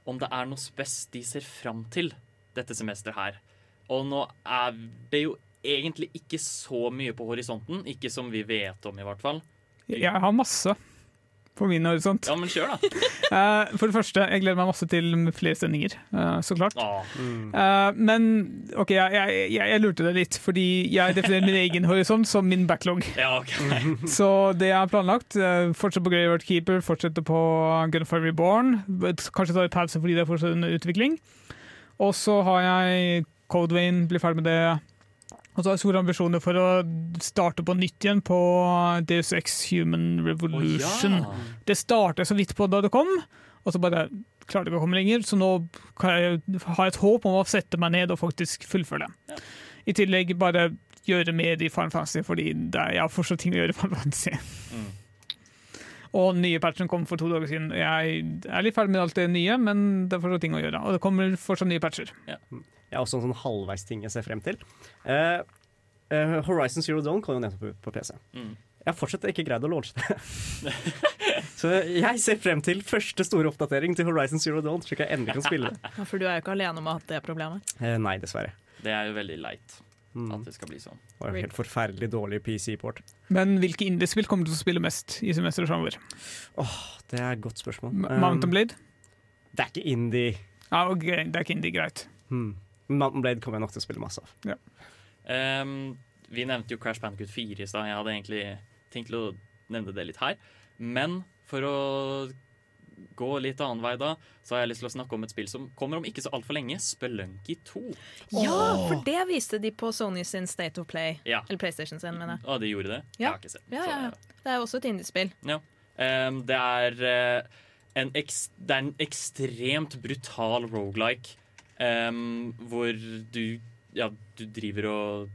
om det er noe spes de ser fram til dette semesteret her. Og nå er det jo egentlig ikke så mye på horisonten. Ikke som vi vet om, i hvert fall. Jeg har masse på min horisont. Ja, men kjør, da. Eh, For det første, jeg gleder meg masse til flere sendinger, eh, så klart. Ah. mm. men OK, jeg, jeg, jeg, lurte det litt, fordi jeg definerer min egen horisont som min backlog. Ja, okay. Så det jeg har planlagt, Fortsett fortsette på Graveyard Keeper, fortsette på Gunfire Reborn. Kanskje ta en pause fordi det er fortsatt under utvikling. Og så har jeg Code Vein, blir ferdig med det. Og så har jeg store ambisjoner for å starte på nytt igjen på Deus Ex Human Revolution. Oh, ja. Det startet så vidt på da det kom, og så bare klarte jeg ikke å komme lenger. Så nå kan jeg ha et håp om å sette meg ned og faktisk fullføre det. I tillegg bare gjøre mer i Final Fantasy, fordi det er, jeg har fortsatt ting å gjøre i Final Fantasy. Mm. Og nye patchen kom for to dager siden. Jeg er litt ferdig med alt det nye, men det er fortsatt ting å gjøre. Og det kommer fortsatt nye patcher. Jeg har også en sånn halvveis ting jeg ser frem til. Uh, uh, Horizon Zero Dawn kom jo nettopp ut på PC. Mm. Jeg har fortsatt ikke greid å launche det. Så jeg ser frem til første store oppdatering til Horizon Zero Dawn, slik jeg endelig kan spille det. Ja, for du er jo ikke alene om å ha hatt det problemet. Uh, nei, dessverre. Det er jo veldig leit Mm. at det skal bli sånn. Det var en helt forferdelig dårlig PC-port. Men hvilke indiespill kommer du til å spille mest i semesteret framover? Oh, det er et godt spørsmål. M- Mountain Um, Blade? Det er ikke indie. Ah, okay. det er ikke indie, greit. Hmm. Mountain Blade kommer jeg nok til å spille masse av. Ehm, vi nevnte jo Crash Bandicoot 4 i stad. Jeg hadde egentlig tenkt å nevne det litt her. Men for å gå litt annen vei da, så har jeg lyst til å snakke om et spill som kommer om ikke så altfor lenge. Spelunky 2. Ja, for det viste de på Sony sin State of Play. Ja. Eller PlayStation sin, mener jeg. Ja, de gjorde det? Jeg har ikke sett. Ja, ja, ja. Det er også et indiespill. Ja. Um, det er uh, det er en ekstremt brutal rogelike ehm, hvor du Ja, du driver og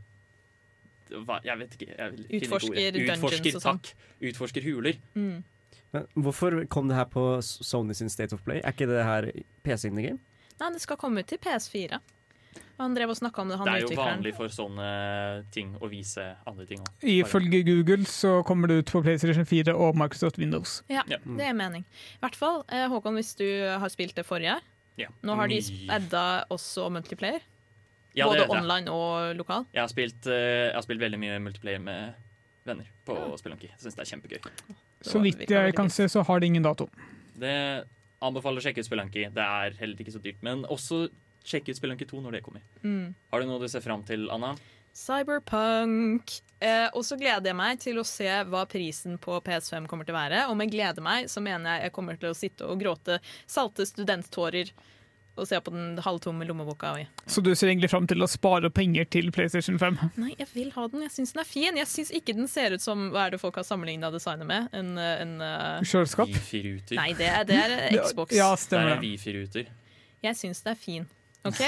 hva, Jeg vet ikke. Jeg Utforsker, ikke Utforsker dungeons Utforsker, og sånn. takk. Utforsker huler. Mm. Men hvorfor kom det her på Sony sin State of Play? Er ikke det her PC in the game? Nei, det skal komme ut til PS4. Han drev og snakka om det, han det er jo vanlig for sånne ting å vise andre ting òg. Ifølge Google så kommer det ut på PlayStation 4 og Microsoft Windows. Ja, det er mening. I hvert fall, eh, Håkon, hvis du har spilt det forrige. Ja. Nå har de adda også multiplayer. Ja, Både det- det- online og lokal. Jeg har, spilt, eh, jeg har spilt veldig mye multiplayer med venner på Spelunky. Jeg syns det er kjempegøy. Så vidt jeg kan se, så har det ingen dato. Det anbefaler å sjekke ut Spelunky. Det er heller ikke så dyrt. Men også sjekk ut Spelunky 2 når det kommer. Mm. Har du noe du ser fram til, Anna? Cyberpunk. Eh, og så gleder jeg meg til å se hva prisen på PS5 kommer til å være. Og med glede meg så mener jeg jeg kommer til å sitte og gråte salte studenttårer og se på den halvtomme lommeboka mi. Så du ser egentlig fram til å spare penger til PlayStation 5? Nei, jeg vil ha den. Jeg syns den er fin. Jeg syns ikke den ser ut som hva er det folk har sammenligna designet med. En, eh, en uh... Kjøleskap? Wifi-ruter. Nei, det er, det er Xbox. Ja, Det er. Wifi-ruter. Jeg syns det er fin. OK?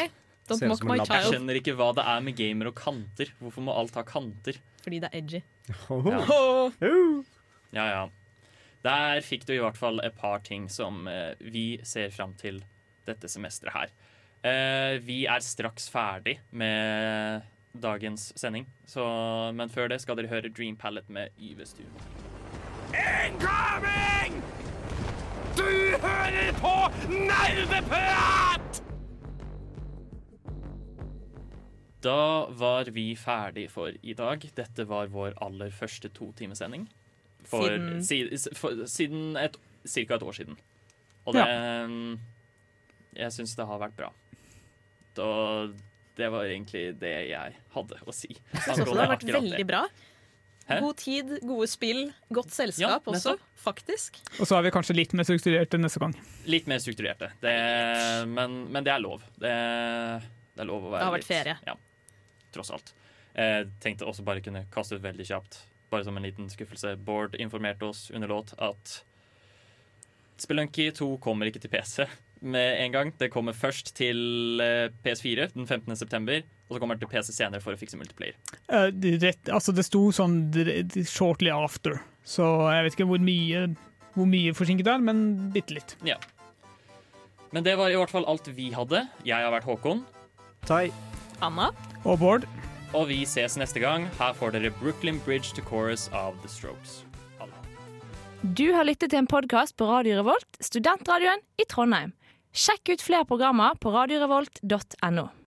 Don't mock my child. Jeg skjønner ikke hva det er med gamer og kanter. Hvorfor må alt ha kanter? Fordi det er edgy. Ja. ja, ja. Der fikk du i hvert fall et par ting som eh, vi ser fram til dette semesteret her. Eh, vi er straks ferdig med dagens sending, så, men før det skal dere høre Dream Palette med Yvestue. Incoming! Du hører på Nerdeprat! Da var vi ferdig for i dag. Dette var vår aller første totimesending. For, Siden- si, for, siden et, cirka et år siden. Og det Jeg syns det har vært bra. Da, det var egentlig det jeg hadde å si. Jeg syns også det har vært veldig bra. Hæ? God tid, gode spill, godt Ja, selskap også, faktisk. Og så er vi kanskje litt mer strukturerte neste gang. Litt mer strukturerte. Det, men, men det er lov. Det, det er lov å være Det har vært litt- ferie. Ja, tross alt. Jeg tenkte også bare kunne kaste ut veldig kjapt, bare som en liten skuffelse. Bård informerte oss under låt at Spelunky 2 kommer ikke til PC med en gang. Det kommer først til eh, PS4 den 15. september, og så kommer det til PC senere for å fikse multiplayer. Uh, det rett, altså det sto sånn 'shortly after', så jeg vet ikke hvor mye, hvor mye forsinket det er, men bitte litt. Ja. Men det var i hvert fall alt vi hadde. Jeg har vært Håkon. Tai. Anna. Og Bård. Og vi ses neste gang. Her får dere Brooklyn Bridge to Chorus av The Strokes. Anna. Du har lyttet til en podkast på Radio Revolt, studentradioen i Trondheim. Sjekk ut flere programmer på radiorevolt.no.